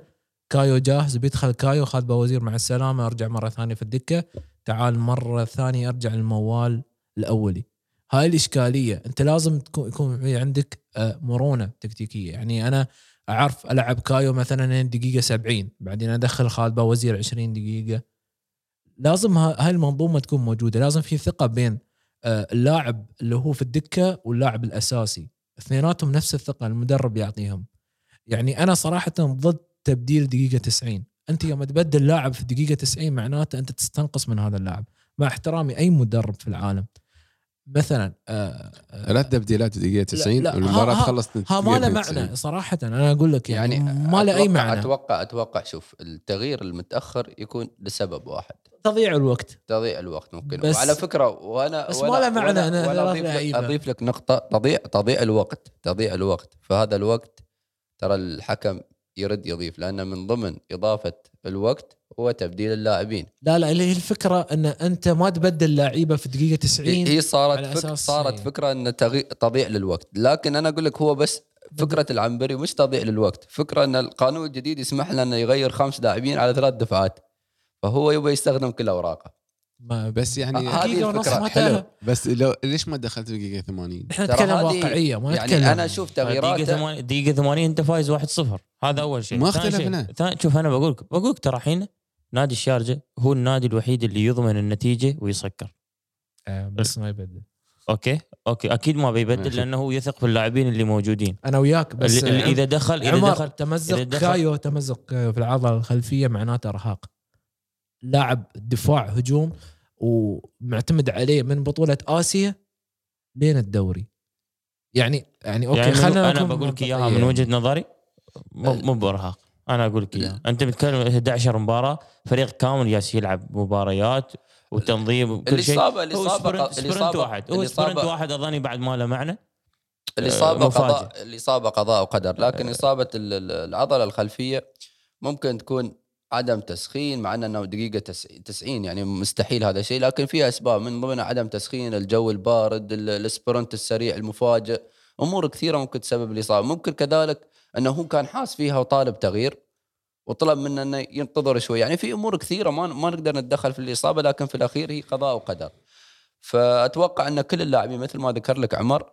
كايو جاهز بيدخل كايو. خالد باوزير مع السلامة. أرجع مرة ثانية في الدكة. تعال مرة ثانية أرجع للموال الأولي. هاي الإشكالية أنت لازم تكون يكون عندك آه، مرونة تكتيكية. يعني أنا أعرف ألعب كايو مثلا دقيقة 70 بعدين أدخل خالد باوزير 20 دقيقة. لازم ها- هاي المنظومة تكون موجودة. لازم في ثقة بين آه، اللاعب اللي هو في الدكة واللاعب الأساسي. اثنيناتهم نفس الثقة المدرب يعطيهم. يعني أنا صراحة ضد تبديل دقيقة 90 أنت يوم تبدل لاعب في دقيقة 90 معناته أنت تستنقص من هذا اللاعب. مع احترامي أي مدرب في العالم. مثلا آه، آه، ثلاث تبديلات دقيقة 90 لا، والمباراة ها- ها- خلصت ها ما له 92. معنى صراحة. أنا أقول لك يعني, يعني ما له أي معنى. أتوقع أتوقع شوف التغيير المتأخر يكون لسبب واحد. تضييع الوقت. تضييع الوقت ممكن. بس- وعلى فكرة وأنا بس ما له معنى وأنا ثلاث أضيف لك. أضيف لك نقطة. تضيع تضيع الوقت تضيع الوقت. فهذا الوقت ترى الحكم يرد يضيف لأن من ضمن إضافة الوقت هو تبديل اللاعبين. لا لا اللي هي الفكرة إن أنت ما تبدل لعيبة في دقيقة 90 هي صارت فك صارت إيه. فكرة إن تغي... تضييع للوقت. لكن أنا أقول لك هو بس فكرة العنبري مش تضييع للوقت. فكرة إن القانون الجديد يسمح لنا إنه يغير خمس لاعبين على ثلاث دفعات. فهو يبغى يستخدم كل أوراقه. ما بس يعني هذه دقيقة ونص الفكرة. ما حلو. بس لو ليش ما دخلت دقيقة 80 إحنا نتكلم هذه- واقعية ما نتكلم. يعني أنا أشوف دقيقة تغييراته 80 دقيقة 80 أنت فايز 1-0 هذا أول شيء. ما اختلفنا. ثاني- شوف أنا بقول لك بقول لك ترى الحين نادي الشارجة هو النادي الوحيد اللي يضمن النتيجة ويسكر. آه، بس ما يبدل. Okay؟ Okay. أكيد ما بيبدل. لأنه هو يثق في اللاعبين اللي موجودين. أنا وياك بس اللي إذا دخل إذا دخل تمزق إذا دخل- كايو تمزق كايو في العضلة الخلفية معناته أرهاق. لاعب دفاع هجوم ومعتمد عليه من بطولة آسيا لين الدوري. يعني يعني okay يعني خلينا أنا بقول لك إياها. من وجهة نظري مو مو بارهاق أنا أقول لك اياها أنت بتتكلم 11 مباراة فريق كامل جالس يلعب مباريات وتنظيم وكل شيء. الاصابه الاصابه sprint, واحد. هو sprint واحد أظني بعد ما له معنى. الاصابه آه،. قضاء الاصابه قضاء وقدر. لكن إصابة ال- ال- العضلة الخلفية ممكن تكون عدم تسخين مع إنه دقيقة تس- 90 يعني مستحيل هذا الشيء لكن في أسباب من ضمنها عدم تسخين الجو البارد ال- ال sprint السريع المفاجئ أمور كثيرة ممكن تسبب الإصابة. ممكن كذلك إنه هو كان حاس فيها وطالب تغيير وطلب منه إنه ينتظر شوي. يعني في أمور كثيرة ما ما نقدر نتدخل في الإصابة لكن في الأخير هي قضاء وقدر. فأتوقع إن كل اللاعبين مثل ما ذكر لك عمر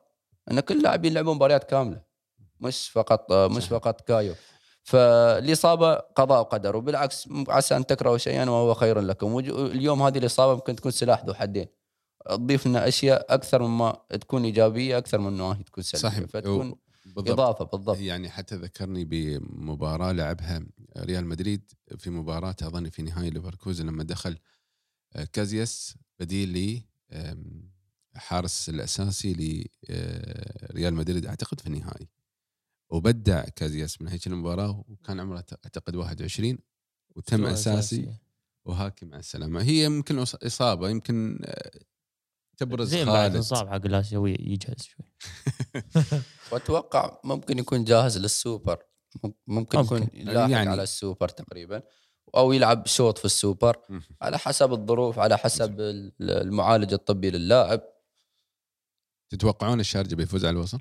إن كل اللاعبين لعبوا مباريات كاملة مش فقط مش. فقط كايو. فالإصابة قضاء وقدر وبالعكس عسى أن تكرهوا شيئا وهو خير لكم. اليوم هذه الإصابة ممكن تكون سلاح ذو حدين. تضيف لنا أشياء أكثر مما تكون إيجابية أكثر من انها تكون سلبية. صحيح. فتكون بالضبط. إضافة بالضبط. يعني حتى ذكرني بمباراة لعبها ريال مدريد في مباراة أظن في نهائي ليفركوزن لما دخل آه، كازياس بديل لي آم، حارس الأساسي لريال مدريد أعتقد في النهائي. وبدع كازياس من هيك المباراة وكان عمره أعتقد 21 وتم أساسي. وهاكي مع السلامة. هي يمكن إصابة يمكن آه، تبرز زين بعد خالد. انصاب حق الاسيوي يجهز شوي. وأتوقع ممكن يكون جاهز للسوبر. مم- ممكن ممكن. يكون لاحق يعني- على السوبر تقريبا أو يلعب شوط في السوبر. على حسب الظروف على حسب ال- المعالج الطبي للاعب. تتوقعون الشارجة بيفوز على الوصل؟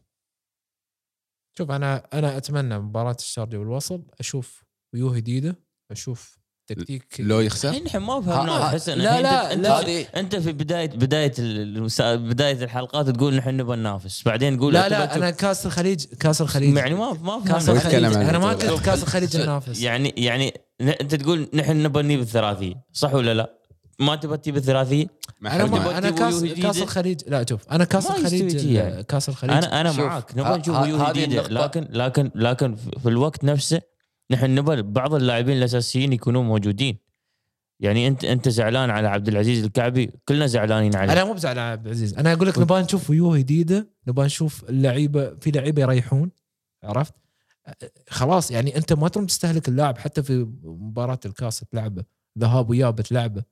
شوف أنا أنا أتمنى مباراة الشارجه والوصل أشوف وجوه جديدة أشوف تكتيك لو يخسر الحين ما فهمنا حسن لا، لا، أنت- أنت لا. هذه أنت في بداية بداية المسا... بداية الحلقات تقول نحن نبغى ننافس بعدين تقول لا لا أنا كاس الخليج كاس الخليج يعني ما ما كاس فهمنا ويتكلم الخليج أنا ما. قلت كاس الخليج ننافس يعني يعني ن- أنت تقول نحن نبغى نجيب الثلاثية صح ولا لا؟ ما تبغى تجيب الثلاثية؟ أنا ما أنا كاس؟ كاس الخليج لا شوف أنا كاس الخليج. كاس الخليج أنا أنا معاك نبغى نشوف وجوه جديده لكن لكن لكن في الوقت نفسه نحن نبغى بعض اللاعبين الأساسيين يكونون موجودين. يعني انت أنت زعلان على عبد العزيز الكعبي؟ كلنا زعلانين عليه. أنا مو بزعل على عبد العزيز. أنا أقول لك نبغى نشوف وجوه جديدة. نبغى نشوف اللعيبة في لعيبة يريحون. عرفت؟ خلاص يعني أنت ما تروم تستهلك اللاعب حتى في مباراة الكاس تلعبه. ذهاب وياب بتلعبه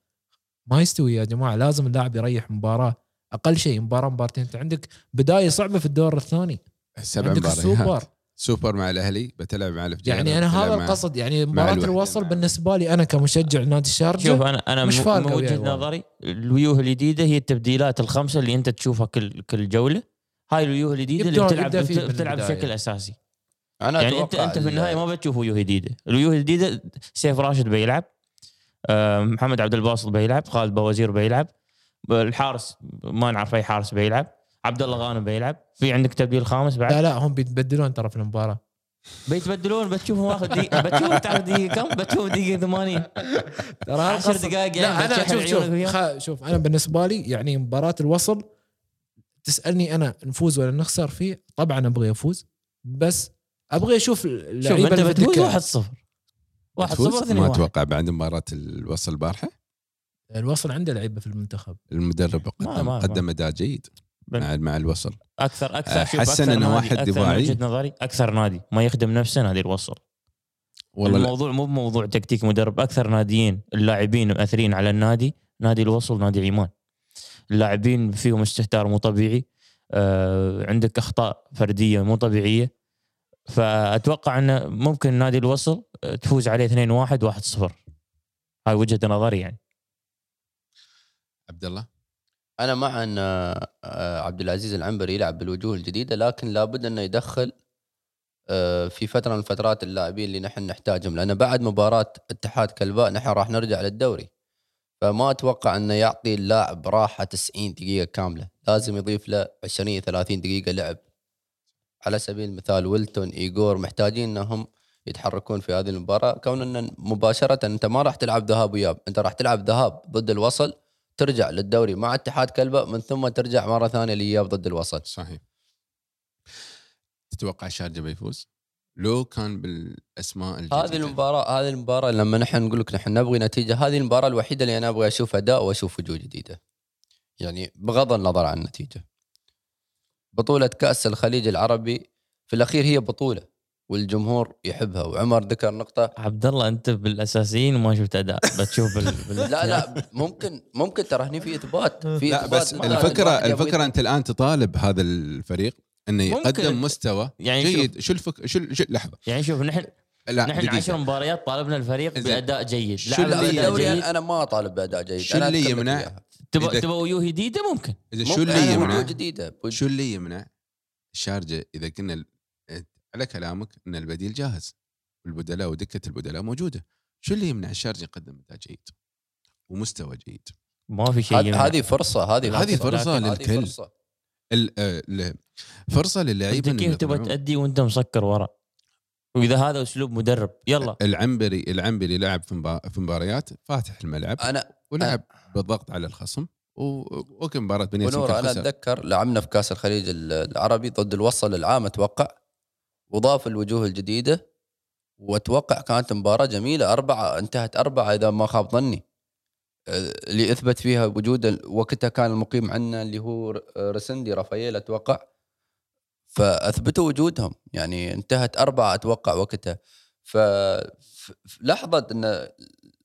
ما يستوي يا جماعة لازم اللاعب يريح مباراة أقل شيء مباراة مباراتين أنت عندك بداية صعبة في الدور الثاني. سبع عندك مباريات. السوبر سوبر مع الأهلي بتلعب مع الفجيرة يعني أنا هذا القصد يعني مباراة الوصل مع- بالنسبة لي أنا كمشجع نادي الشارجة شوف أنا أنا مش من- وجهة. نظري. الوجوه الجديدة هي التبديلات الخمسة اللي أنت تشوفها كل كل جولة. هاي الوجوه الجديدة اللي بتلعب بتلعب. بشكل أساسي. أنا يعني انت أنت في ال- النهاية ما بتشوف وجوه جديدة. الوجوه الجديدة سيف راشد بيلعب. آه، محمد عبد الباسط بيلعب خالد بوزير بيلعب الحارس ما نعرف أي حارس بيلعب عبد الله غانم بيلعب. في عندك تبديل خامس بعد؟ لا لا هم بيتبدلون ترى في المباراة. بيتبدلون؟ بتشوفهم واخذ دقيقه بتشوف تعرف دقيقة؟ كم بتشوف دقيقة 80 ترى 10 دقائق يعني لا أنا شوف شوف خ... شوف أنا بالنسبة لي يعني مباراة الوصل تسألني أنا نفوز ولا نخسر فيه طبعا أبغى افوز بس أبغى أشوف اللعيبه شوف أنت بتفوز 1-0 واحد صفر ما أتوقع بعد مباراة الوصل البارحة؟ الوصل عنده لعيبه في المنتخب. المدرب قدم ما قدم أداء جيد مع, مع الوصل. أكثر أكثر آه، شوف حسن إنه واحد دفاعي. وجهة نظري أكثر نادي. ما يخدم نفسه نادي الوصل. والله الموضوع مو بموضوع تكتيك مدرب. أكثر ناديين اللاعبين مؤثرين على النادي نادي الوصل نادي عمان. اللاعبين فيهم استهتار مو طبيعي. آه، عندك أخطاء فردية مو طبيعية. فأتوقع إنه ممكن نادي الوصل آه، تفوز عليه 2 1 1 0 هاي وجهة نظري يعني. عبد الله أنا مع ان آه، عبد العزيز العنبري يلعب بالوجوه الجديدة لكن لابد إنه يدخل آه، في فترة من فترات اللاعبين اللي نحن نحتاجهم لأن بعد مباراة اتحاد كلباء نحن راح نرجع للدوري. فما أتوقع إنه يعطي اللاعب راحة 90 دقيقة كاملة. لازم يضيف له 20 30 دقيقة لعب. على سبيل المثال ويلتون ايجور محتاجين إنهم يتحركون في هذه المباراة. كون أن مباشرة أنت ما راح تلعب ذهاب وياب أنت راح تلعب ذهاب ضد الوصل ترجع للدوري مع اتحاد كلبة من ثم ترجع مرة ثانية لإياب ضد الوصل. صحيح. تتوقع الشارجه بيفوز؟ لو كان بالأسماء الجديدة. هذه المباراة هذه المباراة لما نحن نقول لك نحن نبغي نتيجة هذه المباراة الوحيدة اللي أنا أبغى أشوف أداء وأشوف وجوه جديدة. يعني بغض النظر عن النتيجة. بطولة كأس الخليج العربي. في الأخير هي بطولة والجمهور يحبها. وعمر ذكر نقطة. عبد الله أنت بالأساسيين وما شفت أداء. بتشوف بال... بال... لا لا ممكن ممكن ترى هني في إثبات. في لا إثبات بس الفكرة الواحد يبغى الفكرة أنت الآن تطالب هذا الفريق إنه. يقدم مستوى يعني جيد. شو الفك... شو, شو لحظة. يعني شوف نحن لا نحن دقيقة. 10 مباريات طالبنا الفريق. بأداء جيد. شو اللي يمنع؟ باداء الدوري جيد. أنا ما اطالب بأداء جيد. شو اللي يمنع؟ تبغى تبغى وجوه جديدة؟ ممكن. إذا شو اللي يمنع؟ جديدة. شو اللي يمنع؟ الشارجه إذا قلنا ال- على كلامك إن البديل جاهز. والبدلاء ودكة البدلاء موجودة. شو اللي يمنع؟ الشارجه يقدم أداء جيد. ومستوى جيد. ما في شيء هذه فرصة هذه هذه هذه للكل. فرصة. ال- آه، فرصة للعيبه أنت كيف تبغى. تأدي وأنت مسكر ورا؟ وإذا هذا أسلوب مدرب يلا. العنبري العنبري لعب في مبا- في مباريات فاتح الملعب أنا ولعب بالضغط على الخصم وكم مباراة بني ونور أنا. أتذكر لعبنا في كأس الخليج ال- العربي ضد الوصل العام أتوقع. وضاف الوجوه الجديدة وأتوقع كانت مباراة جميلة أربعة انتهت أربعة إذا ما خاب ظني. آه، اللي أثبت فيها وجود وقتها كان المقيم عندنا اللي هو رسندي رافائيل أتوقع. فأثبتوا وجودهم. يعني انتهت أربعة أتوقع وقتها. ف ف- ف- لحظة إن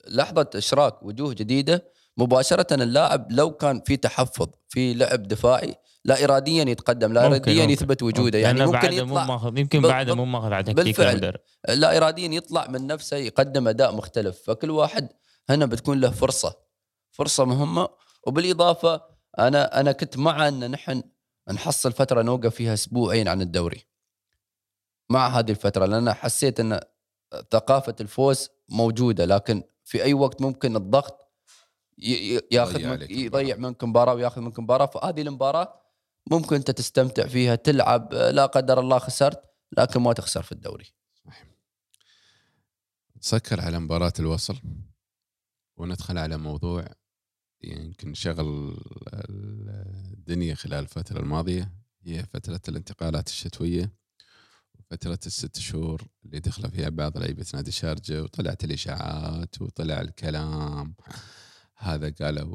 لحظة إشراك وجوه جديدة مباشرة اللاعب لو كان في تحفظ في لعب دفاعي لا اراديا يتقدم لا ممكن- اراديا ممكن. يثبت وجوده. يعني ممكن بعده مو يطلع ماخذ يمكن بعده مو ماخذ على تكتيك بالفعل. لا اراديا يطلع من نفسه يقدم أداء مختلف. فكل واحد هنا بتكون له فرصة فرصة مهمة. وبالإضافة أنا أنا كنت مع إن نحن نحصل فترة نوقف فيها أسبوعين عن الدوري. مع هذه الفترة لأن حسيت إن ثقافة الفوز موجودة لكن في أي وقت ممكن الضغط ياخذ يضيع من يضيع منك مباراة وياخذ منك مباراة. فهذه المباراة ممكن أنت تستمتع فيها تلعب لا قدر الله خسرت لكن ما تخسر في الدوري. نسكر على مباراة الوصل وندخل على موضوع يمكن شغل الدنيا خلال الفترة الماضية هي فترة الانتقالات الشتوية وفترة الست شهور اللي دخل فيها بعض لعيبة نادي الشارجة وطلعت الإشاعات وطلع الكلام. هذا قاله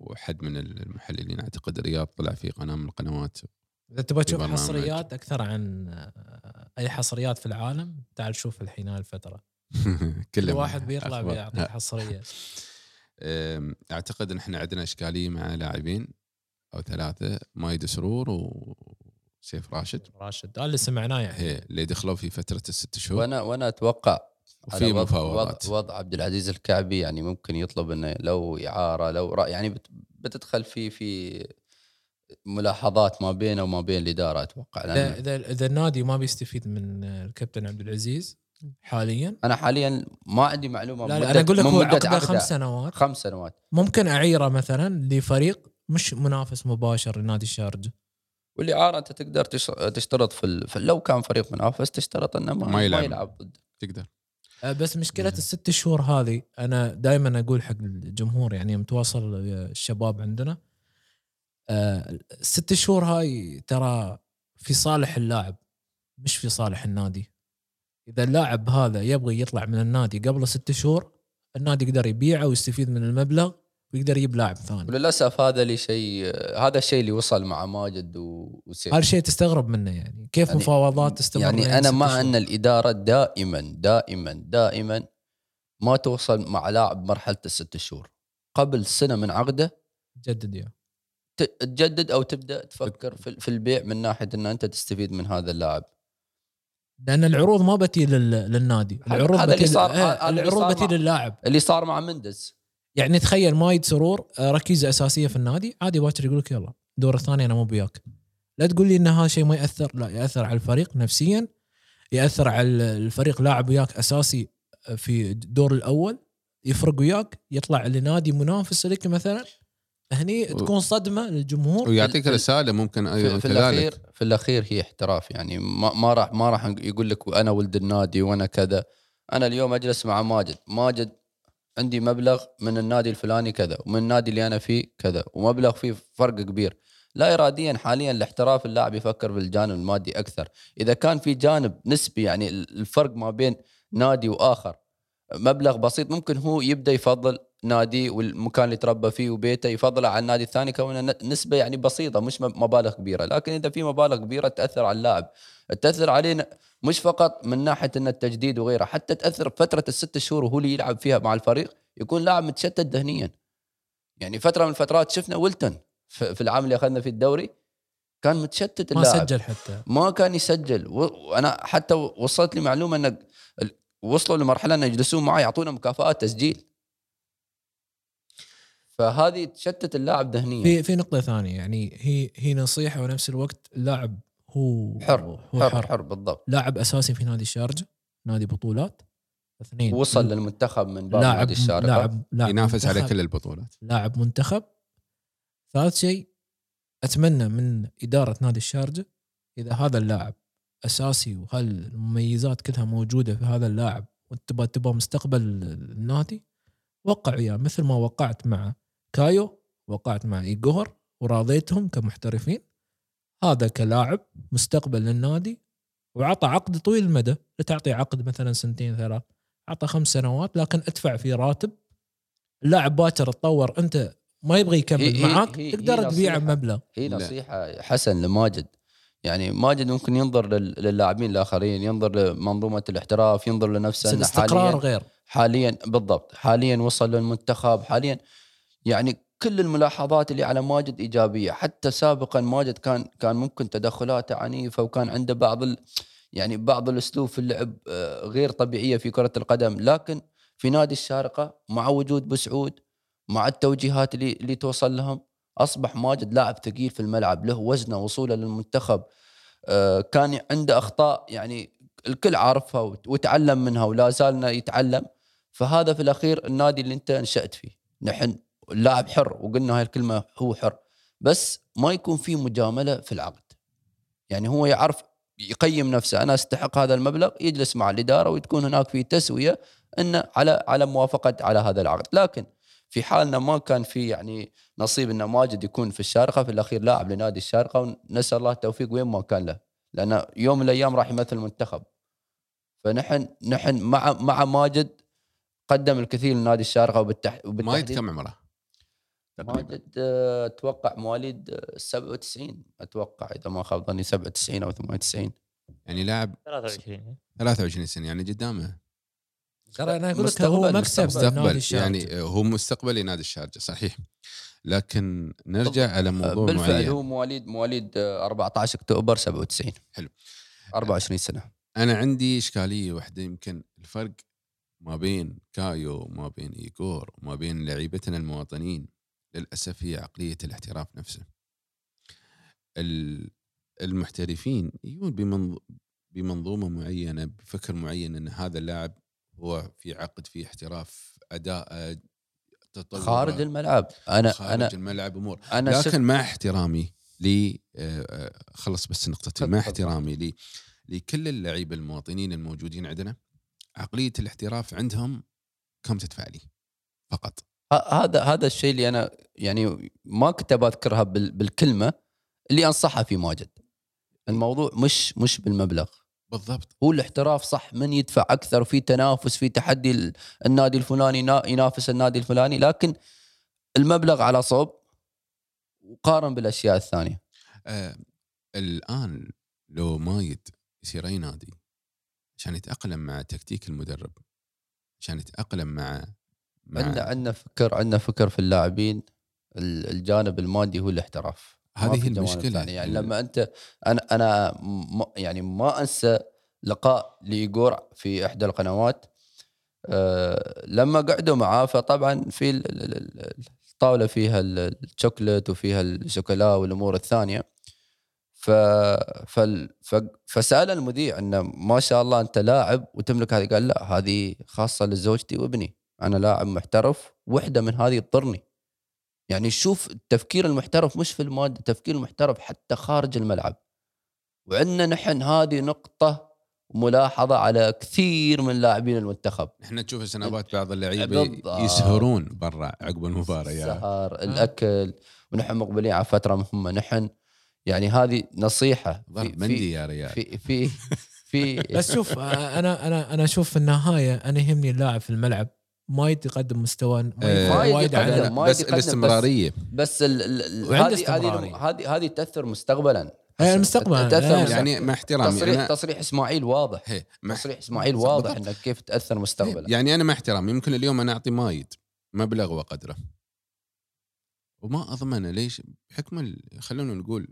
وحد من المحللين أعتقد الرياض طلع في قناة من القنوات. إذا تبغى تشوف. حصريات أكثر عن آه، أي حصريات في العالم تعال شوف الحين هاي الفترة. كل واحد بيطلع حصرية. أم، أعتقد إن إحنا عندنا إشكالية مع لاعبين أو ثلاثة مايد سرور وسيف راشد. راشد هذا اللي سمعناه يعني. هي اللي دخلوا في فترة الست شهور. وأنا وأنا أتوقع وفي وضع- مفاوضات. وضع, وضع عبد العزيز الكعبي يعني ممكن يطلب إنه لو إعارة لو رأي يعني بت- بتدخل في في ملاحظات ما بينه وما بين الإدارة أتوقع. إذا إذا النادي ما بيستفيد من الكابتن عبد العزيز حاليا؟ أنا حاليا ما عندي معلومة لا, لا أنا أقول لك هو عقده عقدة. خمس سنوات. خمس سنوات. ممكن أعيره مثلا لفريق مش منافس مباشر لنادي الشارجه والاعاره أنت تقدر تش- تشترط في, ال... في لو كان فريق منافس تشترط إنه ما, ما ما يلعب. يلعب, ضد. تقدر. آه، بس مشكلة الست شهور هذه أنا دائما أقول حق الجمهور يعني متواصل الشباب عندنا آه، الست شهور هاي ترى في صالح اللاعب مش في صالح النادي. إذا اللاعب هذا يبغى يطلع من النادي قبل ست شهور النادي يقدر يبيعه ويستفيد من المبلغ ويقدر يجيب لاعب ثاني. وللأسف هذا اللي شيء هذا الشيء اللي وصل مع ماجد و- وسيف. هذا الشيء تستغرب منه يعني. كيف يعني- مفاوضات تستمر يعني أنا مع؟ أن الإدارة دائما دائما دائما ما توصل مع لاعب مرحلة الست شهور. قبل سنة من عقده جدد يعني. ت- تجدد أو تبدأ تفكر في البيع من ناحية إن أنت تستفيد من هذا اللاعب. لأن العروض ما بتي لل... للنادي. العروض هذا اللي بتي صار- إيه، اللي العروض صار بتي مع- للاعب. اللي صار مع مندز يعني تخيل مايد سرور آه، ركيزة أساسية في النادي. عادي باكر يقول لك يلا الدور الثاني أنا مو بياك. لا تقول لي إن هذا شيء ما يأثر. لا يأثر على الفريق نفسيا يأثر على الفريق لاعب وياك أساسي في الدور الأول يفرق وياك يطلع لنادي منافس لك مثلا. هني تكون صدمة للجمهور ويعطيك رسالة ممكن أيضا في, الاخير في الأخير هي احتراف يعني ما, ما راح ما راح يقول لك أنا ولد النادي وأنا كذا. أنا اليوم أجلس مع ماجد. ماجد عندي مبلغ من النادي الفلاني كذا ومن النادي اللي أنا فيه كذا ومبلغ فيه فرق كبير. لا اراديا حاليا الاحتراف اللاعب يفكر بالجانب المادي أكثر. إذا كان في جانب نسبي يعني الفرق ما بين نادي وآخر مبلغ بسيط ممكن هو يبدأ يفضل نادي والمكان اللي تربى فيه وبيته يفضله على النادي الثاني كونه نسبة يعني بسيطة مش مبالغ كبيرة. لكن إذا في مبالغ كبيرة تأثر على اللاعب. تأثر علينا مش فقط من ناحية إن التجديد وغيره حتى تأثر فترة الست شهور وهو اللي يلعب فيها مع الفريق يكون لاعب متشتت ذهنيا. يعني فترة من الفترات شفنا ويلتون في العام اللي أخذنا فيه الدوري كان متشتت ما اللاعب. سجل حتى. ما كان يسجل. وأنا حتى وصلت لي معلومة إن وصلوا لمرحلة إن يجلسون معي يعطونا مكافآت تسجيل. فهذه تشتت اللاعب ذهنيا. في في نقطة ثانية يعني هي هي نصيحة ونفس الوقت اللاعب هو حر هو حر, حر, حر بالضبط. لاعب أساسي في نادي الشارجة نادي بطولات. اثنين وصل للمنتخب من باب لاعب نادي الشارقة. لاعب لاعب ينافس على كل البطولات. لاعب منتخب. ثالث شيء أتمنى من إدارة نادي الشارجة إذا هذا اللاعب أساسي وهالمميزات كلها موجودة في هذا اللاعب وتبغى تبغى مستقبل النادي وقع وياه مثل ما وقعت مع كايو وقعت مع ايجور وراضيتهم كمحترفين. هذا كلاعب مستقبل للنادي وعطى عقد طويل المدى لا تعطي عقد مثلا سنتين ثلاث. عطى خمس سنوات لكن ادفع فيه راتب. اللاعب باكر تطور أنت ما يبغى يكمل هي- معاك هي- تقدر هي تبيعه نصيحة. بمبلغ. هي. نصيحة حسن لماجد. يعني ماجد ممكن ينظر لل- للاعبين الآخرين ينظر لمنظومة الاحتراف ينظر لنفسه حاليا غير. حاليا بالضبط حاليا وصل للمنتخب حاليا يعني كل الملاحظات اللي على ماجد إيجابية. حتى سابقا ماجد كان كان ممكن تدخلاته عنيفة وكان عنده بعض ال يعني بعض الأسلوب في اللعب آه، غير طبيعية في كرة القدم. لكن في نادي الشارقه مع وجود بسعود مع التوجيهات اللي اللي توصل لهم أصبح ماجد لاعب ثقيل في الملعب له وزنة وصولة للمنتخب. آه، كان عنده أخطاء يعني الكل عارفها وت- وتعلم منها ولا زالنا يتعلم. فهذا في الأخير النادي اللي أنت نشات فيه. نحن اللاعب حر وقلنا هاي الكلمة هو حر. بس ما يكون في مجاملة في العقد. يعني هو يعرف يقيم نفسه أنا أستحق هذا المبلغ يجلس مع الإدارة وتكون هناك في تسوية انه على على موافقة على هذا العقد. لكن في حالنا ما كان في يعني نصيب إن ماجد يكون في الشارقة في الأخير لاعب لنادي الشارقة ونسأل الله التوفيق وين ما كان له. لأن يوم من الأيام راح يمثل المنتخب. فنحن نحن مع مع ماجد قدم الكثير لنادي الشارقة وبالتحديد كم عمره؟ تقريبا. ماجد أتوقع مواليد آه، 97 أتوقع إذا ما خاب ظني 97 أو 98 يعني لاعب 23 23 سنة يعني قدامه. ترى أنا أقول لك هو مكسب مستقبل. يعني هو مستقبل لنادي الشارجة صحيح. لكن نرجع على موضوع بالفعل معين. هو مواليد مواليد آه، 14 اكتوبر 97 حلو. 24 سنة. أنا عندي إشكالية واحدة يمكن الفرق ما بين كايو وما بين ايجور وما بين لعيبتنا المواطنين. للأسف هي عقلية الاحتراف نفسه. ال- المحترفين يجون بمنظ- بمنظومة معينة بفكر معين إن هذا اللاعب هو في عقد في احتراف تطور. خارج الملعب. أنا خارج أنا الملعب أمور. أنا شفت لكن مع احترامي ل آه، خلص بس نقطتي. مع. احترامي لي لكل اللعيبة المواطنين الموجودين عندنا عقلية الاحتراف عندهم كم تدفع لي؟ فقط. هذا هذا الشيء اللي أنا يعني ما كنت بذكرها بال- بالكلمة اللي أنصحها في ماجد. الموضوع مش مش بالمبلغ. بالضبط. هو الاحتراف صح من يدفع أكثر في تنافس في تحدي ال- النادي الفلاني نا- ينافس النادي الفلاني لكن المبلغ على صوب وقارن بالأشياء الثانية. آه الآن لو مايد يصير أي نادي عشان يتأقلم مع تكتيك المدرب عشان يتأقلم مع عندنا عندنا فكر عندنا فكر في اللاعبين ال- الجانب المادي هو الاحتراف هذه هي المشكلة. ثانية. يعني لما أنت أنا أنا م- يعني ما أنسى لقاء لإيجور في إحدى القنوات. أه لما قعدوا معاه فطبعا في ال- ال- ال- الطاولة فيها ال- الشوكليت وفيها الشوكولا والأمور الثانية. ف... فال... ف... فسأل المذيع إنه ما شاء الله أنت لاعب وتملك هذه؟ قال لا هذه خاصة لزوجتي وابني. أنا لاعب محترف وحدة من هذه تضرني يعني شوف التفكير المحترف مش في الماده التفكير المحترف حتى خارج الملعب. وعندنا نحن هذه نقطة ملاحظة على كثير من لاعبين المنتخب. إحنا نشوف سنابات بعض اللعيبة. يسهرون برا عقب المباراة يا السهر الأكل ونحن مقبلين على فترة مهمة. نحن يعني هذه نصيحة في- مندي يا ريال. في في في بس شوف آه، أنا أنا أنا أشوف في النهاية أنا يهمني اللاعب في الملعب. ما يقدم مستوى آه، وايد. على ما بس الاستمرارية بس هذه هذه. هذه تأثر مستقبلا هي المستقبل تأثر آه، مستقبلاً. يعني مع احترامي تصريح أنا- تصريح إسماعيل واضح هي تصريح إسماعيل. واضح إنك كيف تأثر مستقبلا يعني أنا مع احترامي يمكن اليوم أنا أعطي مايد مبلغ وقدره وما اضمن ليش بحكم ال- خلونا نقول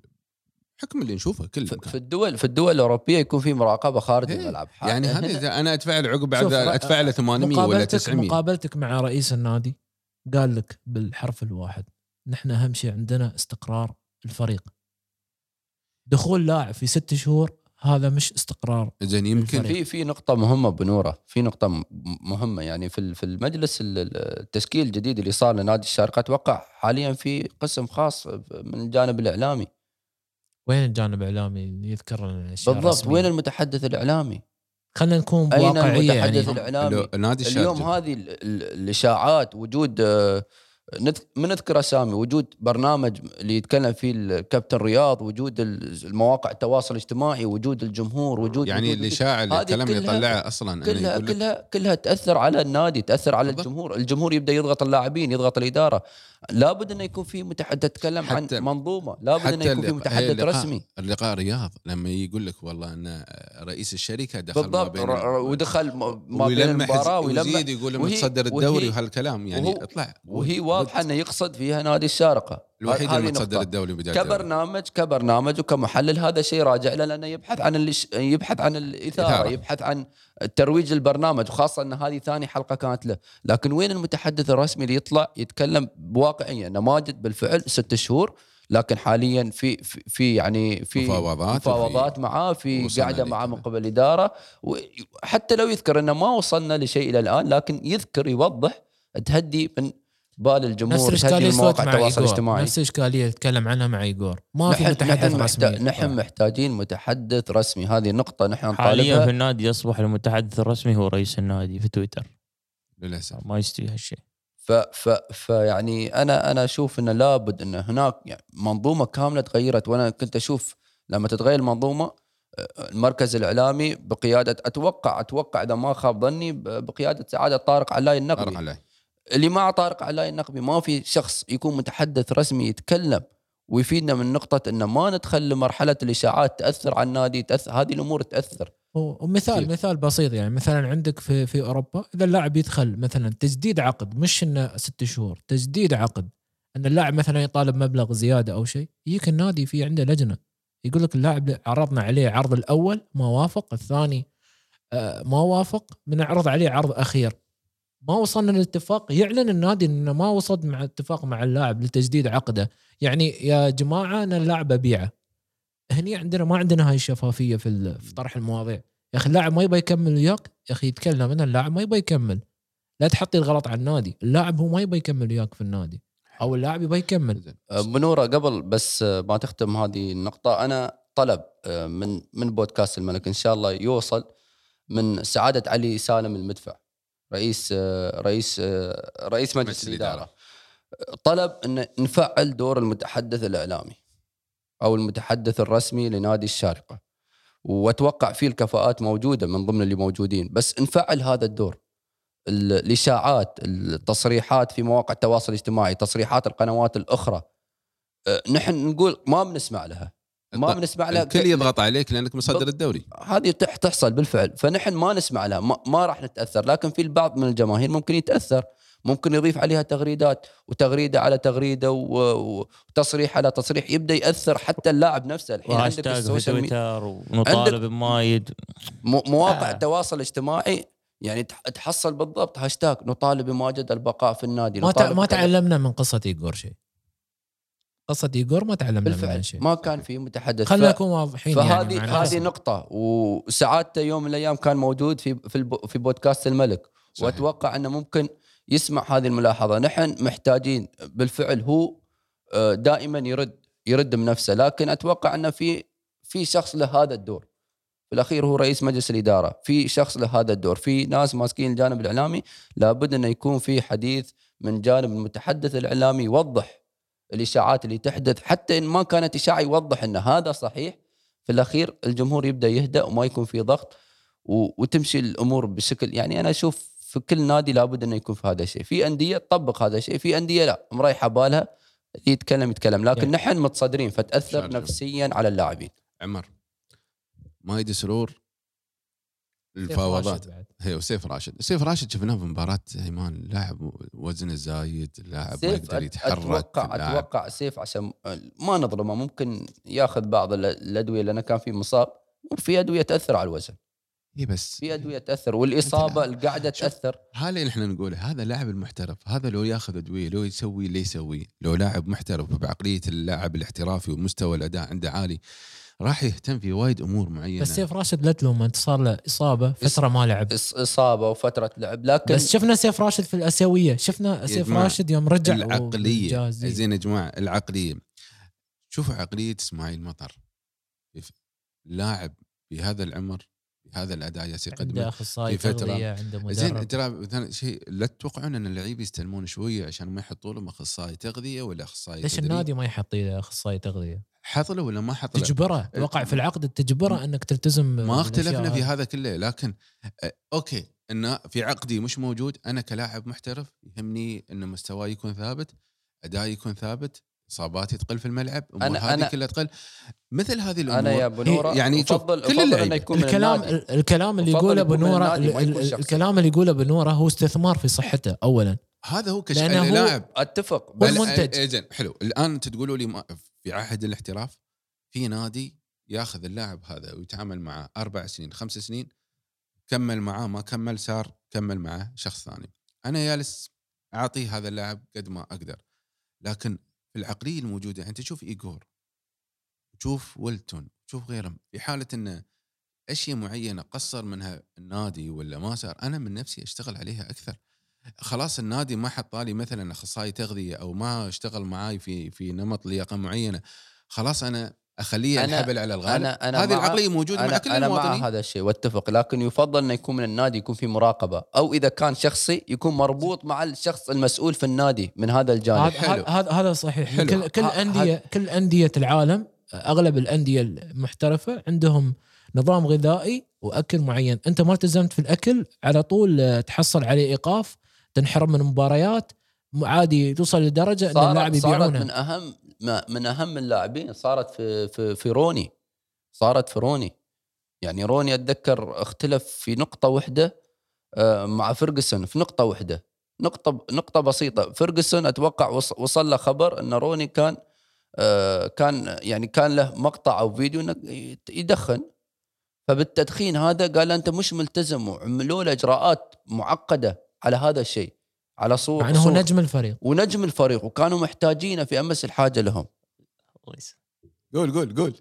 حكم اللي نشوفه كل في الدول في الدول الأوروبية يكون في مراقبة خارج إيه. الملعب. يعني هذه إذا أنا أدفع له عقب بعد أدفع له 800 ولا مقابلتك 900 مقابلتك مع رئيس النادي قال لك بالحرف الواحد نحن أهم شيء عندنا استقرار الفريق. دخول لاعب في ست شهور هذا مش استقرار زين يمكن. في في نقطة مهمة بنورة، في نقطة م- مهمة. يعني في في المجلس ال- ال- التشكيل الجديد اللي صار لنادي الشارقة أتوقع حاليا في قسم خاص من الجانب الإعلامي، وين الجانب الإعلامي اللي يذكر لنا الأشياء بالضبط؟ وين المتحدث الإعلامي؟ خلينا نكون أين بواقعيه المتحدث يعني الإعلامي؟ نادي اليوم هذه ال- ال- الإشاعات وجود آه، نذ- من نذكر اسامي وجود برنامج اللي يتكلم فيه الكابتن رياض وجود ال- المواقع التواصل الاجتماعي وجود الجمهور وجود يعني وجود- الإشاعة اللي الكلام اللي يطلعه أصلا انه كلها كلها كلها تأثر على النادي تأثر على. الجمهور الجمهور يبدأ يضغط اللاعبين يضغط الإدارة لابد إنه يكون في متحدث تتكلم عن منظومة. لابد إنه يكون في متحدث اللقاء- رسمي. اللقاء رياض لما يقول لك والله إن رئيس الشركة دخل ما بالضبط بين ر- ر- ودخل ما بين المباراة ويزيد يقول متصدر الدوري وهالكلام يعني اطلع. وهي واضحة إنه يقصد فيها نادي الشارقة. الوحيد المتصدر نقطة. الدوري بدايه. كبرنامج كبرنامج وكمحلل هذا شيء راجع له لأنه يبحث عن الش... يبحث عن الإثارة إثارة. يبحث عن ترويج البرنامج وخاصة إن هذه ثاني حلقة كانت له لكن وين المتحدث الرسمي اللي يطلع يتكلم بواقعيه ان ماجد بالفعل ست شهور لكن حاليا في في, يعني في مفاوضات مفاوضات معاه في قاعدة معاه من. قبل الإدارة وحتى لو يذكر إنه ما وصلنا لشيء إلى الآن لكن يذكر يوضح تهدي من بال نفس الجمهور تهدي الاشكاليه مواقع مع التواصل الاجتماعي. نفس الاشكاليه يتكلم عنها مع ايجور ما في نحن متحدث نحن, رسمي. محتاج نحن محتاجين متحدث رسمي. هذه نقطة نحن حاليا في نطالبها النادي اصبح المتحدث الرسمي هو رئيس النادي في تويتر. للأسف. ما يستوي هالشيء. ف ف فيعني أنا أنا أشوف إنه لابد إن هناك يعني منظومة كاملة تغيرت. وأنا كنت أشوف لما تتغير المنظومة آه، المركز الإعلامي بقيادة أتوقع أتوقع إذا ما خاب ظني ب- بقيادة سعادة طارق علاي طارق النقبي علي اللي مع طارق علاي النقبي ما في شخص يكون متحدث رسمي يتكلم ويفيدنا من نقطة أن ما ندخل لمرحلة الإشاعات تأثر على النادي تأثر هذه الأمور تأثر ومثال كيف؟ مثال بسيط يعني مثلا عندك في في أوروبا إذا اللاعب يدخل مثلا تجديد عقد مش إنه ست شهور تجديد عقد إن اللاعب مثلا يطالب مبلغ زيادة أو شيء يجيك النادي في عنده لجنة يقول لك اللاعب عرضنا عليه عرض الأول ما وافق الثاني آه، ما وافق بنعرض عليه عرض أخير ما وصلنا لاتفاق يعلن النادي إنه ما وصل مع اتفاق مع اللاعب لتجديد عقده. يعني يا جماعة أنا اللاعب أبيعه. هني عندنا ما عندنا هاي الشفافية في في طرح المواضيع. يا أخي اللاعب ما يبغى يكمل وياك؟ يا أخي يتكلم ان اللاعب ما يبغى يكمل. لا تحطي الغلط على النادي. اللاعب هو ما يبغى يكمل وياك في النادي. أو اللاعب يبغى يكمل. زين. بنورة قبل بس ما تختم هذه النقطة. أنا طلب آه، من من بودكاست الملك إن شاء الله يوصل من سعادة علي سالم المدفع. رئيس رئيس رئيس مجلس الإدارة. طلب أن نفعل دور المتحدث الإعلامي أو المتحدث الرسمي لنادي الشارقة. وأتوقع فيه الكفاءات موجودة من ضمن اللي موجودين. بس نفعل هذا الدور. ال- الإشاعات التصريحات في مواقع التواصل الاجتماعي تصريحات القنوات الأخرى. أه، نحن نقول ما بنسمع لها. ما بنسمع لها الكل يضغط عليك لأنك مصدر الدوري. هذه تح- تحصل بالفعل. فنحن ما نسمع لها ما, ما راح نتأثر. لكن في البعض من الجماهير ممكن يتأثر. ممكن يضيف عليها تغريدات وتغريدة على تغريدة وتصريح على تصريح. يبدأ يأثر حتى اللاعب نفسه. الحين عندك ال social media تويتر ونطالب بمايد. مو- مواقع آه. التواصل الاجتماعي يعني تح- تحصل بالضبط. هاشتاج نطالب بماجد البقاء في النادي ما ما. تعلمنا من قصة ايجور شيء. قصه ايجور ما تعلمنا منها بالفعل شيء. ما كان في متحدث. خلينا نكون واضحين فهذه يعني هذه. نقطة وسعادته يوم من الأيام كان موجود في في في بودكاست الملك. صحيح. وأتوقع أنه ممكن يسمع هذه الملاحظة. نحن محتاجين بالفعل هو آه، دائما يرد يرد من نفسه لكن أتوقع أنه في في شخص له هذا الدور. في الأخير هو رئيس مجلس الإدارة. في شخص له هذا الدور. في ناس ماسكين الجانب الإعلامي. لابد أنه يكون في حديث من جانب المتحدث الإعلامي. يوضح الإشاعات اللي تحدث حتى إن ما كانت إشاعة يوضح أن هذا صحيح في الأخير الجمهور يبدأ يهدأ وما يكون في ضغط وتمشي الأمور بشكل يعني أنا أشوف في كل نادي لابد إنه يكون في هذا الشيء، في أندية تطبق هذا الشيء، في أندية لا مريحه بالها يتكلم يتكلم، لكن يعني- نحن متصدرين فتأثر. نفسيا على اللاعبين. عمر مايدي سرور الفاوضات. هي وسيف راشد سيف راشد شفناه في مباراة ايمان لاعب وزنه زايد لاعب ما يقدر يتحرك أتوقع لاعب أتوقع سيف عشان ما نظلمه ممكن ياخذ بعض ال- الأدوية لأنه كان في مصاب وفي أدوية تأثر على الوزن، اي بس في أدوية تأثر والإصابة القاعدة. تأثر هذا اللي إحنا نقوله هذا لاعب المحترف هذا لو ياخذ أدوية لو يسوي اللي يسويه لو لاعب محترف بعقلية اللاعب الاحترافي ومستوى الأداء عنده عالي راح يهتم في وايد أمور معينة بس سيف راشد لا تلومه أنت صار له إصابة فترة ما لعب إص- إصابة وفترة لعب لكن بس شفنا سيف راشد في الأسيوية شفنا سيف راشد يوم رجع العقلية. زين يا جماعة العقلية شوفوا عقلية إسماعيل مطر كيف لاعب بهذا العمر بهذا الأداء يقدمه أخصائي في. تغذية عنده زين مدرب ترى مثلا شيء لا تتوقعون أن اللعيبة يستلمون شوية عشان ما يحطوا لهم أخصائي تغذية ولا أخصائي ليش. النادي ما يحط له أخصائي تغذية؟ حط له ولا ما حط له تجبره توقع في العقد تجبره إنك تلتزم ما اختلفنا في. هذا كله لكن آه، أوكي إن في عقدي مش موجود أنا كلاعب محترف يهمني إن مستواي يكون ثابت أدائي يكون ثابت إصاباتي تقل في الملعب امور أنا- هذه أنا- كلها تقل مثل هذه الأمور أنا يا بنوره يعني شوف، افضل كل اللعيبة. انه يكون الكلام. الكلام اللي أفضل يقوله ال- شخصي. الكلام اللي يقوله بنوره هو استثمار في صحته اولا هذا هو كش لأنه اللاعب أتفق والمنتج. إيه زين حلو. الآن انت تقولوا لي ما في عهد الاحتراف في نادي ياخذ اللاعب هذا ويتعامل معه أربع سنين خمس سنين كمل معاه ما كمل صار كمل معه شخص ثاني. أنا جالس أعطي هذا اللاعب قد ما أقدر. لكن في العقلية الموجودة يعني أنت تشوف ايجور تشوف ويلتون تشوف غيرهم في حالة إنه أشياء معينة قصر منها النادي ولا ما صار أنا من نفسي أشتغل عليها أكثر. خلاص النادي ما حط لي مثلا أخصائي تغذية أو ما اشتغل معاي في في نمط لياقة معينة خلاص أنا أخليه أنا- الحبل على الغالب أنا أنا هذه مع- العقلية موجودة مع أنا كل أنا مع هذا الشيء وأتفق لكن يفضل إنه يكون من النادي يكون في مراقبة أو إذا كان شخصي يكون مربوط مع الشخص المسؤول في النادي من هذا الجانب. هذا حلو. هذا هذا صحيح. حلو. كل كل أندية كل أندية العالم أغلب الأندية المحترفة عندهم نظام غذائي وأكل معين. أنت ما التزمت في الأكل على طول تحصل عليه إيقاف تنحرم من مباريات عادي توصل لدرجة إن اللاعب صارت, صارت من أهم ما- من أهم اللاعبين. صارت في في في روني. صارت في روني. يعني روني أتذكر اختلف في نقطة واحدة آه، مع فرجسون في نقطة واحدة. نقطة نقطة بسيطة. فرجسون أتوقع وص- وصل له خبر إن روني كان آه، كان يعني كان له مقطع أو فيديو إنه يدخن. فبالتدخين هذا قال أنت مش ملتزم وعملوا له إجراءات معقدة. على هذا الشيء على صور مع إنه. نجم الفريق. ونجم الفريق وكانوا محتاجينه في أمس الحاجة لهم. قول قول قول.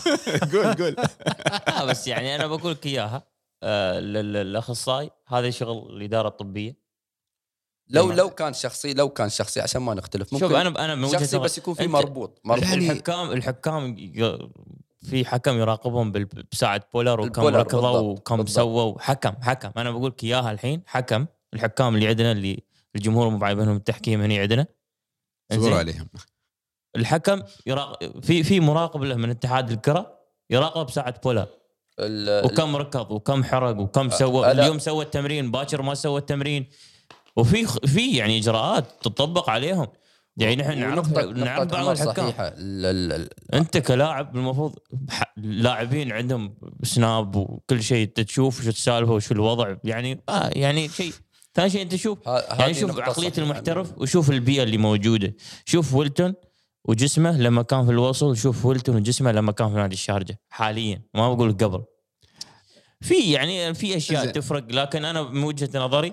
قول قول. آه بس يعني أنا بقول لك إياها. آه الأخصائي هذا شغل الإدارة الطبية. لو تمام. لو كان شخصي لو كان شخصي عشان ما نختلف. ممكن شوف أنا أنا من شخصي بس يكون في مربوط مربوط. يعني- الحكام الحكام ي- في حكم يراقبهم بساعه بولر وكم ركضوا وكم. سووا. حكم حكم. أنا بقول لك إياها الحين حكم. الحكام اللي عندنا اللي الجمهور مو بعيبهم التحكيم هنا عندنا. إنزين؟ عليهم. الحكم يراقب في في مراقب له من اتحاد الكرة يراقب ساعة بولر ال- وكم ركض وكم حرق وكم سوى اليوم سوى التمرين باكر ما سوى التمرين. وفي في يعني إجراءات تطبق عليهم. يعني نحن نعرف نعرف نقطة بعض الحكام. صحيحة. ال- ال- ال- أنت كلاعب المفروض ح- لاعبين عندهم سناب وكل شيء انت تشوف شو السالفه وشو الوضع. يعني آه يعني شيء ثاني شيء أنت شوف. يعني شوف عقلية. المحترف وشوف البيئة اللي موجودة. شوف ويلتون وجسمه لما كان في الوصل شوف ويلتون وجسمه لما كان في نادي الشارجة حاليا. ما بقول قبل. في يعني في أشياء زين. تفرق لكن أنا من وجهة نظري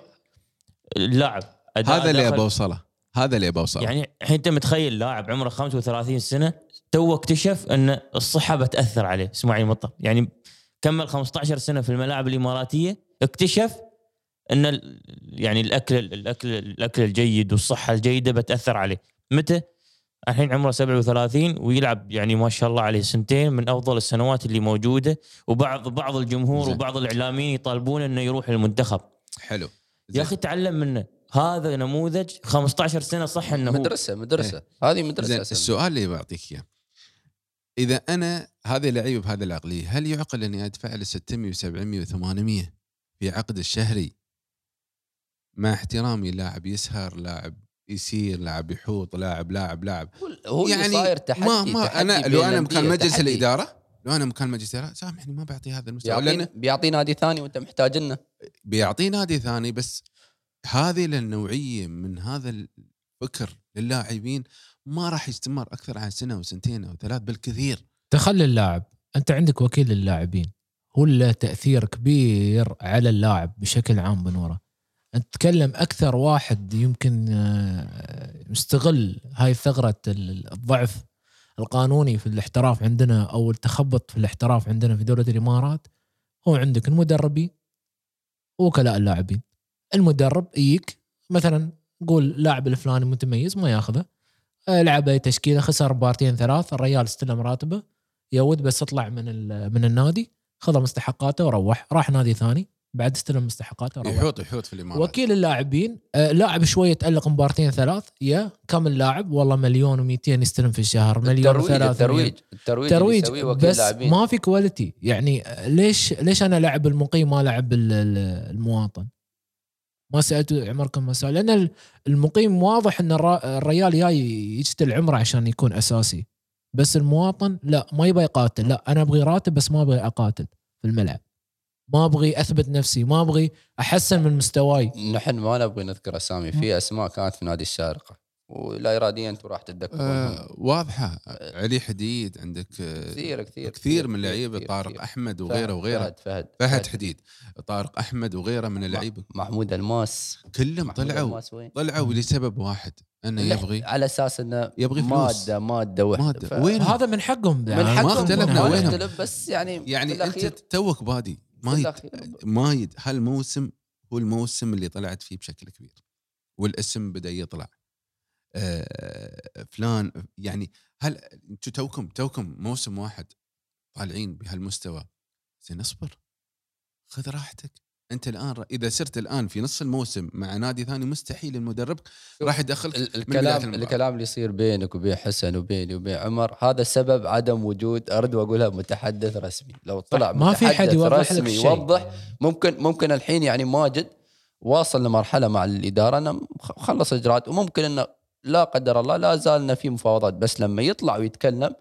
اللاعب هذا اللي ابى أوصله. هذا اللي ابى أوصله. يعني الحين أنت متخيل لاعب عمره 35 سنة تو اكتشف أن الصحة بتأثر عليه إسماعيل مطر. يعني كمل 15 سنة في الملاعب الإماراتية اكتشف إن ال- يعني الأكل الأكل الأكل الجيد والصحة الجيدة بتأثر عليه. متى؟ الحين عمره 37 ويلعب يعني ما شاء الله عليه سنتين من أفضل السنوات اللي موجودة وبعض بعض الجمهور زين. وبعض الإعلاميين يطالبون إنه يروح المنتخب. حلو. يا أخي تعلم منه هذا نموذج 15 سنة صح إنه هو. مدرسة مدرسة. هذه مدرسة زين أساساً. السؤال اللي بعطيك إياه. إذا أنا هذه لعيبة بهذه العقلية هل يعقل إني أدفع له 600 و700 و800 في عقد الشهري مع احترامي لاعب يسهر لاعب يسير لاعب يحوط لاعب لاعب لاعب. هو يعني صاير تحدي ما ما تحدي أنا لو أنا مكان مجلس تحدي. الإدارة لو أنا مكان مجلس الإدارة سامحني ما بعطي هذا المستوى. بيعطي لأن بيعطي نادي ثاني وأنت محتاج لنا بيعطيه نادي ثاني بس هذه النوعيه من هذا الفكر للاعبين ما راح يستمر أكثر عن سنة وسنتين أو ثلاث بالكثير تخلي اللاعب أنت عندك وكيل للاعبين هو له تأثير كبير على اللاعب بشكل عام بنوره انت تتكلم أكثر واحد يمكن آه، مستغل هاي ثغرة ال- الضعف القانوني في الاحتراف عندنا أو التخبط في الاحتراف عندنا في دولة الإمارات هو عندك المدربين ووكلاء اللاعبين. المدرب يجيك مثلا قول لاعب الفلاني متميز ما ياخذه آه، لعب اي تشكيلة خسر بارتين ثلاث الريال استلم راتبه يا ود بس اطلع من من النادي خذ مستحقاته وروح راح نادي ثاني. بعد استلم مستحقاته يحوط يحوط في الإمارات. وكيل اللاعبين آه، لاعب شوية تالق مبارتين ثلاث يا كم اللاعب؟ والله مليون و200 يستلم في الشهر مليون الترويج وثلاث الترويج الترويج ترويج اللي يسويه وكيل بس لاعبين ما في كواليتي يعني آه، ليش ليش أنا لاعب المقيم ما لاعب ال- المواطن؟ ما سألت عمركم ما سأل لأن ال- المقيم واضح إن الر- الريال جاي يجتل عمره عشان يكون أساسي. بس المواطن لا ما يبغى يقاتل. لا أنا أبغي راتب بس ما ابغي أقاتل في الملعب. ما أبغي أثبت نفسي ما أبغي أحسن من مستواي نحن ما نبغي نذكر أسامي في أسماء كانت في نادي الشارقة ولا اراديا أنتم راح تتذكرون آه واضحة علي حديد عندك آه كثير كثير كثير من اللعيبه كثير- طارق كثير. أحمد فهد- وغيره وغيره فهد فهد فهد حديد طارق أحمد وغيره من اللعيبة محمود الماس كلهم طلعوا الماس وين؟ طلعوا لسبب واحد أنه يبغي على أساس إنه يبغي فلوس. مادة ماده وحده مادة. ف- وين؟ هذا من حقهم من يعني حقهم ما اختلفنا، ما وينهم؟ بس يعني يعني أنت توك بادي ما يد ما يد هالموسم هو الموسم اللي طلعت فيه بشكل كبير والاسم بدأ يطلع. آه، فلان يعني هل أنتم توكم توكم موسم واحد طالعين بهالمستوى زين اصبر خذ راحتك. أنت الآن ر- إذا صرت الآن في نص الموسم مع نادي ثاني مستحيل المدرب راح يدخلك ال- من الكلام. الكلام اللي يصير بينك وبين حسن وبيني وبين عمر هذا سبب عدم وجود ارد واقولها متحدث رسمي لو طلع ما في حد يوضح لك رسمي شيء يوضح ممكن ممكن الحين يعني ماجد واصل لمرحلة مع الإدارة انه خلص إجراءات وممكن إنه لا قدر الله لا زالنا في مفاوضات بس لما يطلع ويتكلم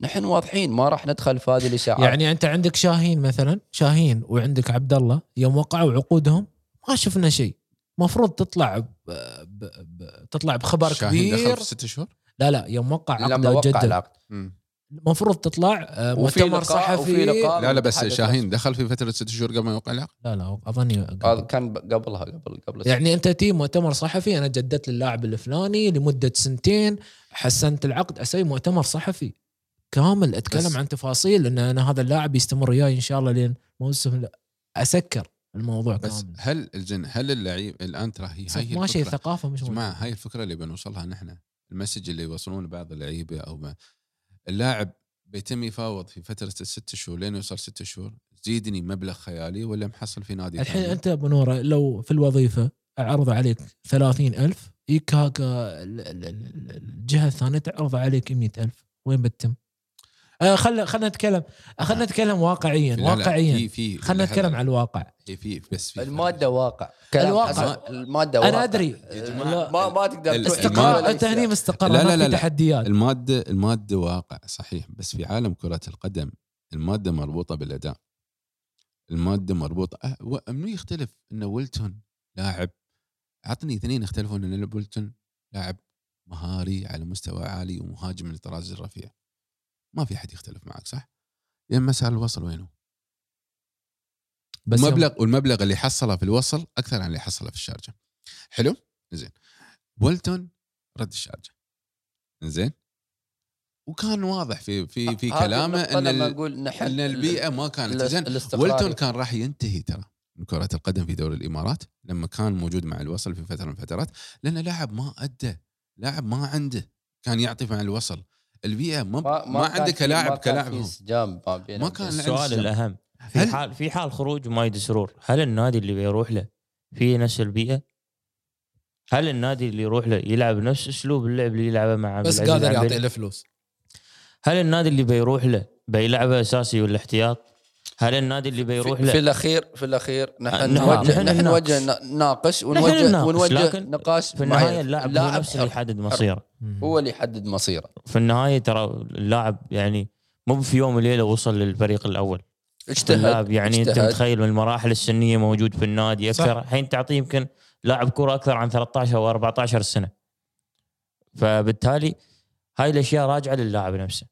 نحن واضحين ما راح ندخل في هذه الإشاعات. يعني أنت عندك شاهين مثلا شاهين وعندك عبد الله يوم وقعوا عقودهم ما شفنا شيء. مفروض تطلع ب... ب... ب... تطلع بخبر شاهين كبير. دخل في ست شهور؟ لا لا يوم وقع لما عقده وقع العقد. المفروض تطلع آه، مؤتمر صحفي وفي لقاء لا لا بس شاهين دخل في فترة ست شهور قبل ما يوقع العقد؟ لا لا أظني هذا قبل. كان قبلها قبل قبل يعني أنت تي مؤتمر صحفي أنا جددت للاعب الفلاني لمدة سنتين حسنت العقد أسوي مؤتمر صحفي. كامل أتكلم بس- عن تفاصيل إن أنا هذا اللاعب يستمر وياي إن شاء الله لين موسم أسكر الموضوع بس كامل هل الجن هل اللعيب الآن ترى هي هاي ماشي. ثقافة مش جماعة. هاي الفكرة اللي بنوصلها نحن المسج اللي يوصلون لبعض اللعيبة أو ما اللاعب بيتم يفاوض في فترة الست شهور لين يوصل ست شهور زيدني مبلغ خيالي ولا محصل في نادي الحين ثاني؟ أنت أبو نورة لو في الوظيفة عرض عليك ثلاثين ألف يك هاك ال- ال- ال- الجهة الثانية تعرض عليك مئة ألف وين بتتم؟ آه خلنا خلنا نتكلم. خلنا نتكلم واقعيا لا واقعيا. في في خلنا نتكلم عن الواقع. في في بس في المادة واقع. الواقع. المادة واقع. أنا ادري ما ما تقدر استقرار انت هني. مستقر لا، لا، لا،. تحديات. الماده المادة واقع صحيح. بس في عالم كرة القدم المادة مربوطة بالأداء. المادة مربوطه أه منو يختلف؟ ان ويلتون لاعب. عطني اثنين يختلفون إن ويلتون لاعب مهاري على مستوى عالي ومهاجم من الطراز الرفيع. ما في حد يختلف معك صح؟ يا مسار الوصل وينه؟ بس يوم- مبلغ والمبلغ اللي حصله في الوصل أكثر عن اللي حصله في الشارجة. حلو؟ زين. ويلتون رد الشارجة. زين. وكان واضح في في في هذه كلامه إن لما نقول نحن إن البيئة ما كانت زين. ويلتون كان راح ينتهي ترى من كرة القدم في دوري الإمارات لما كان موجود مع الوصل في فترة من الفترات لأنه لاعب ما أدى لاعب ما عنده كان يعطي مع الوصل. البيئة ما ما, ما في- كلاعب ما كان كلاعب ما كان السؤال. الأهم في هل- حال في حال خروج مايد سرور هل النادي اللي بيروح له في نفس البيئة؟ هل النادي اللي يروح له يلعب نفس أسلوب اللعب اللي يلعبه مع بس قادر؟ يعطي له فلوس هل النادي اللي بيروح له بيلعبه أساسي ولا احتياط؟ هل النادي اللي بيروح في, في له الاخير في الأخير آه، نحن نعم، نوجه نحن. نوجه ناقش ونوجه نناقش، ونوجه نقاش في النهاية. اللاعب هو نفسه اللي. يحدد مصيره هو اللي يحدد مصيره. في النهاية ترى اللاعب يعني مو في يوم وليلة وصل للفريق الأول. اللاعب اجتهد يعني أنت اجتهد. متخيل من المراحل السنية موجود في النادي. أكثر. الحين تعطيه يمكن لاعب كرة أكثر عن 13 أو 14 سنة. فبالتالي هاي الأشياء راجعة للاعب نفسه.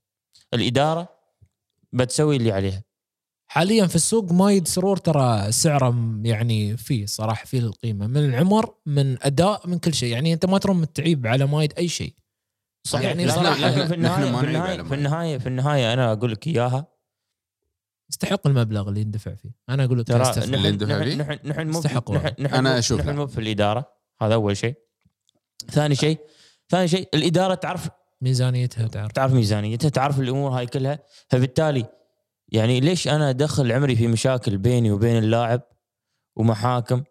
الإدارة بتسوي اللي عليها. حاليا في السوق مايد سرور ترى سعره يعني فيه صراحة فيه القيمة. من العمر من أداء من كل شيء. يعني أنت ما ترم التعيب على مايد أي شيء. صحيح. يعني يعني صراحة. لكن في النهايه في النهايه في النهايه في النهاية أنا أقول لك إياها. يستحق المبلغ اللي يندفع فيه. أنا أقول لك ترى. اللي نحن يندفع نحن فيه؟ نحن نحن مو. نحن مو- أشوف نحن لا. مو في الإدارة. هذا أول شيء. ثاني شيء ثاني شيء الإدارة تعرف ميزانيتها تعرف. تعرف ميزانيتها تعرف الأمور هاي كلها. فبالتالي يعني ليش أنا أدخل عمري في مشاكل بيني وبين اللاعب ومحاكم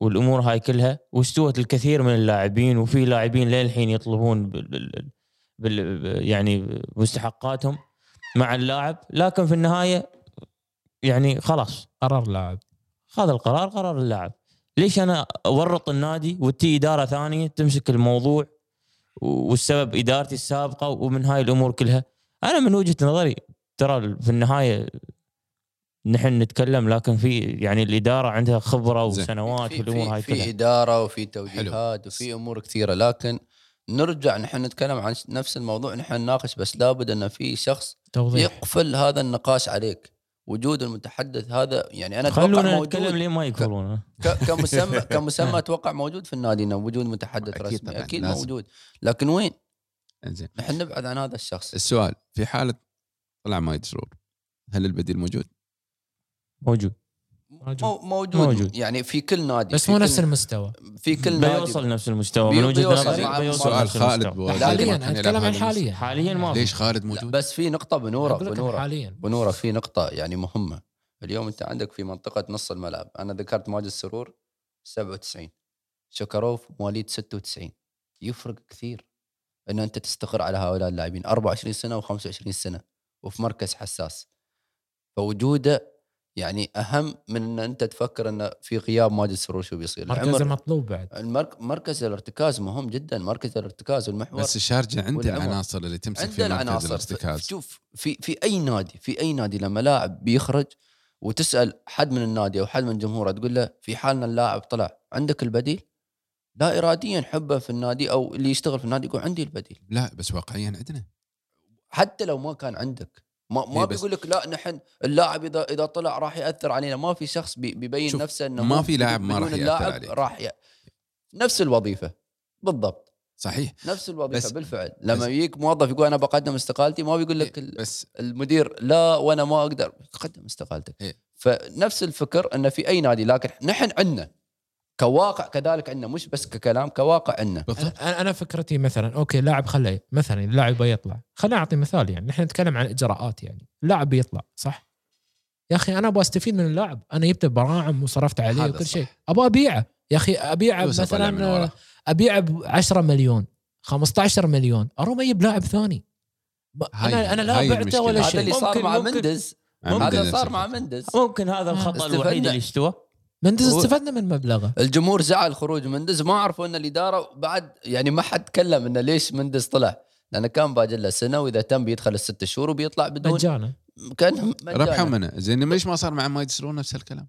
والأمور هاي كلها واستوت الكثير من اللاعبين وفي لاعبين للحين يطلبون بال بال يعني مستحقاتهم مع اللاعب لكن في النهاية يعني خلاص. قرار لاعب هذا القرار قرار اللاعب. ليش أنا أورط النادي وتي إدارة ثانية تمسك الموضوع والسبب إدارتي السابقة ومن هاي الأمور كلها؟ أنا من وجهة نظري ترى في النهاية نحن نتكلم لكن في يعني الإدارة عندها خبرة. وسنوات في, والامور في, هاي في كلها. إدارة وفي توجيهات وفي أمور كثيرة لكن نرجع نحن نتكلم عن نفس الموضوع نحن نناقش بس لابد إن في شخص توضيح. يقفل هذا النقاش عليك. وجود المتحدث هذا يعني أنا أتوقع خلونا نتكلم موجود ليه ما يقفلون. ك- كمسمى كمسمى أتوقع موجود في النادي إنه وجود متحدث أكيد رسمي. أكيد لازم. موجود. لكن وين؟ إنزين. نحن نبعد عن هذا الشخص. السؤال في حالة طلع مايد سرور هل البديل موجود؟ موجود. موجود. مو موجود, موجود. يعني في كل نادي بس مو نفس المستوى. في كل نادي. بيوصل نفس المستوى. من وجهة نظري سؤال خالد حاليا أتكلم عن حاليا. حاليا. ما ليش خالد موجود؟ بس في نقطة بنورة بنورة. حاليا. بنورة في نقطة يعني مهمة. اليوم أنت عندك في منطقة نص الملعب. أنا ذكرت ماجد السرور 97 شكروف مواليد 96 يفرق كثير أن أنت تستقر على هؤلاء اللاعبين. 24 سنة و25 سنة. وفي مركز حساس. فوجوده يعني أهم من أن أنت تفكر أن في غياب ماجد السرور شو بيصير. مركز العمر- المطلوب بعد. المرك... مركز الارتكاز مهم جدا. مركز الارتكاز والمحور بس الشارجة عنده. العناصر اللي تمسك عنده في مركز العناصر الارتكاز. شوف في في أي نادي في أي نادي لما لاعب بيخرج وتسأل حد من النادي أو حد من جمهوره تقول له في حالنا اللاعب طلع عندك البديل؟ لا اراديا حبه في النادي أو اللي يشتغل في النادي يقول عندي البديل. لا بس واقعيا عندنا. حتى لو ما كان عندك. ما ما إيه بس- بيقول لك لا نحن اللاعب اذا إذا طلع راح يأثر علينا. ما في شخص بي- بيبين نفسه إنه ما في لاعب ما راح اللاعب عليك. راح ي... نفس الوظيفة. بالضبط. صحيح. نفس الوظيفة بس- بالفعل. لما يجيك موظف يقول أنا بقدم استقالتي ما بيقول لك ال- بس المدير لا وأنا ما أقدر. قدم استقالتك. إيه. فنفس الفكر انه في أي نادي لكن نحن عندنا كواقع كذلك عندنا مش بس ككلام كواقع عندنا أنا أنا فكرتي مثلا أوكي لاعب خليه مثلا اللاعب بيطلع خليني اعطي مثال يعني نحن نتكلم عن إجراءات يعني. اللاعب بيطلع صح؟ يا أخي أنا أبغى أستفيد من اللاعب. أنا جبته براعم وصرفت عليه هذا وكل. شيء. أبغى أبيعه. يا أخي أبيعه مثلا. أبيعه ب 10 مليون 15 مليون. أروح أجيب لاعب ثاني. أنا أنا لا بعته. ولا هذا شيء اللي صار ممكن- مع مندز. هذا صار مع. مندز. ممكن هذا الخطأ. الوحيد اللي استوى مندز استفدنا من مبلغه الجمهور زعل خروج مندز ما عرفوا إن الإدارة بعد يعني ما حد تكلم انه ليش مندز طلع لأنه كان باجي له سنة وإذا تم بيدخل الست شهور وبيطلع بدون مجانا كان ربحوا. منه زين ليش ما صار مع مايد سرور نفس الكلام؟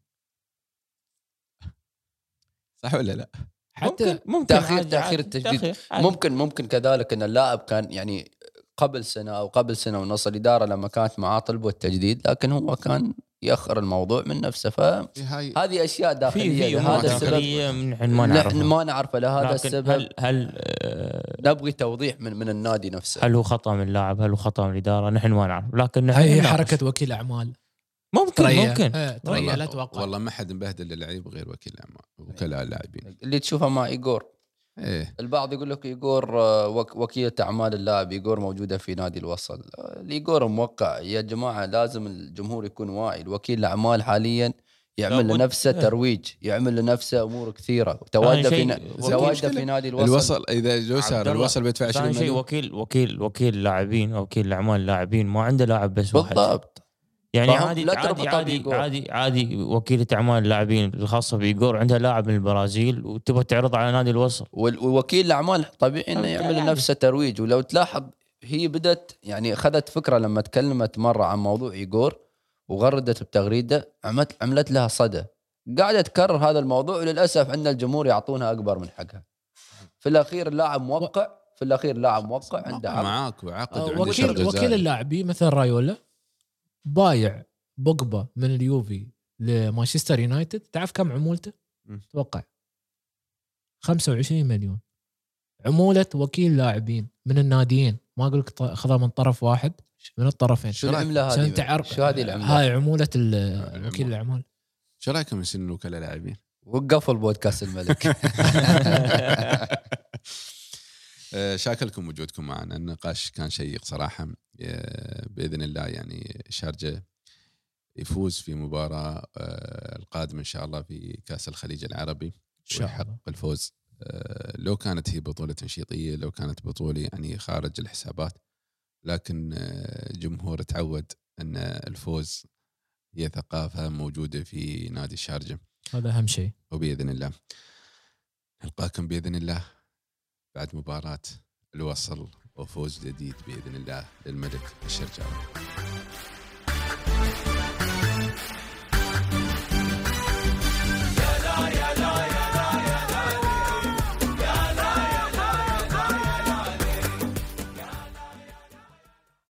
صح ولا لا؟ حتى ممكن ممكن تأخير عادي. التجديد. ممكن ممكن كذلك إن اللاعب كان يعني قبل سنة أو قبل سنة ونص الإدارة لما كانت معاه طلبوا التجديد لكن هو كان يأخر الموضوع من نفسه. فهذه داخلية. في أمور هذا السبب ما نحن نعرفها ما نعرفه لهذا السبب هل هل آه، نبغي توضيح من من النادي نفسه. هل هو خطأ من اللاعب؟ هل هو خطأ من الإدارة؟ نحن ما نعرف. لكن نحن هي. حركة وكيل أعمال. ممكن تريا. ممكن. تريا والله, لا توقع. والله ما حد مبهدل اللعيب غير وكيل الاعمال وكلاء اللاعبين اللي تشوفه مع ايجور إيه. البعض يقول لك ايجور آه، وك- وكيلة أعمال اللاعب ايجور موجودة في نادي الوصل. آه، الايجور موقع. يا جماعة لازم الجمهور يكون واعي. الوكيل الأعمال حاليا يعمل. لنفسه إيه. ترويج يعمل لنفسه أمور كثيرة. تواجده في وكيل تواجده. في نادي الوصل, الوصل إذا جو عبد سار الله، الوصل بيدفع 20 ثاني شيء مليون. وكيل وكيل وكيل لاعبين وكيل أعمال لاعبين ما عنده لاعب بس واحد. بالضبط. يعني عادي لا عادي عادي. عادي عادي وكيلة أعمال اللاعبين الخاصه بايجور عندها لاعب من البرازيل وتبغى تعرض على نادي الوصل ووكيل الأعمال طبيعي إنه يعني يعمل لنفسه ترويج ولو تلاحظ هي بدت يعني أخذت فكرة لما تكلمت مرة عن موضوع ايجور وغردت بتغريدة عملت عملت لها صدى. قاعدة تكرر هذا الموضوع وللأسف عندنا الجمهور يعطونها أكبر من حقها. في الأخير اللاعب موقع في الأخير لاعب موقع عنده عقد. معاك وعقد آه، وكيل وكيل. اللاعبين مثل رايولا؟ بايع بوجبا من اليوفي لمانشستر يونايتد تعرف كم عمولته؟ مم. توقع 25 مليون عمولة وكيل لاعبين من الناديين ما أقول لك خذها من طرف واحد من الطرفين شو العملة هذه تعرف شو هذه العملة هاي عمولة. وكيل الأعمال شو رأيكم يصير الوكلاء لاعبين؟ وقفوا البودكاست الملك شاكر لكم وجودكم معنا. النقاش كان شيق صراحة. آه، بإذن الله يعني شارجة يفوز في مباراة آه، القادمة إن شاء الله في كأس الخليج العربي ويحقق الفوز. آه، لو كانت هي بطولة تنشيطية لو كانت بطولة يعني خارج الحسابات لكن آه، جمهور تعود أن الفوز هي ثقافة موجودة في نادي الشارجة هذا أهم شيء. وبإذن الله. نلقاكم بإذن الله. بعد مباراة الوصل وفوز جديد بإذن الله للملك الشرجاوي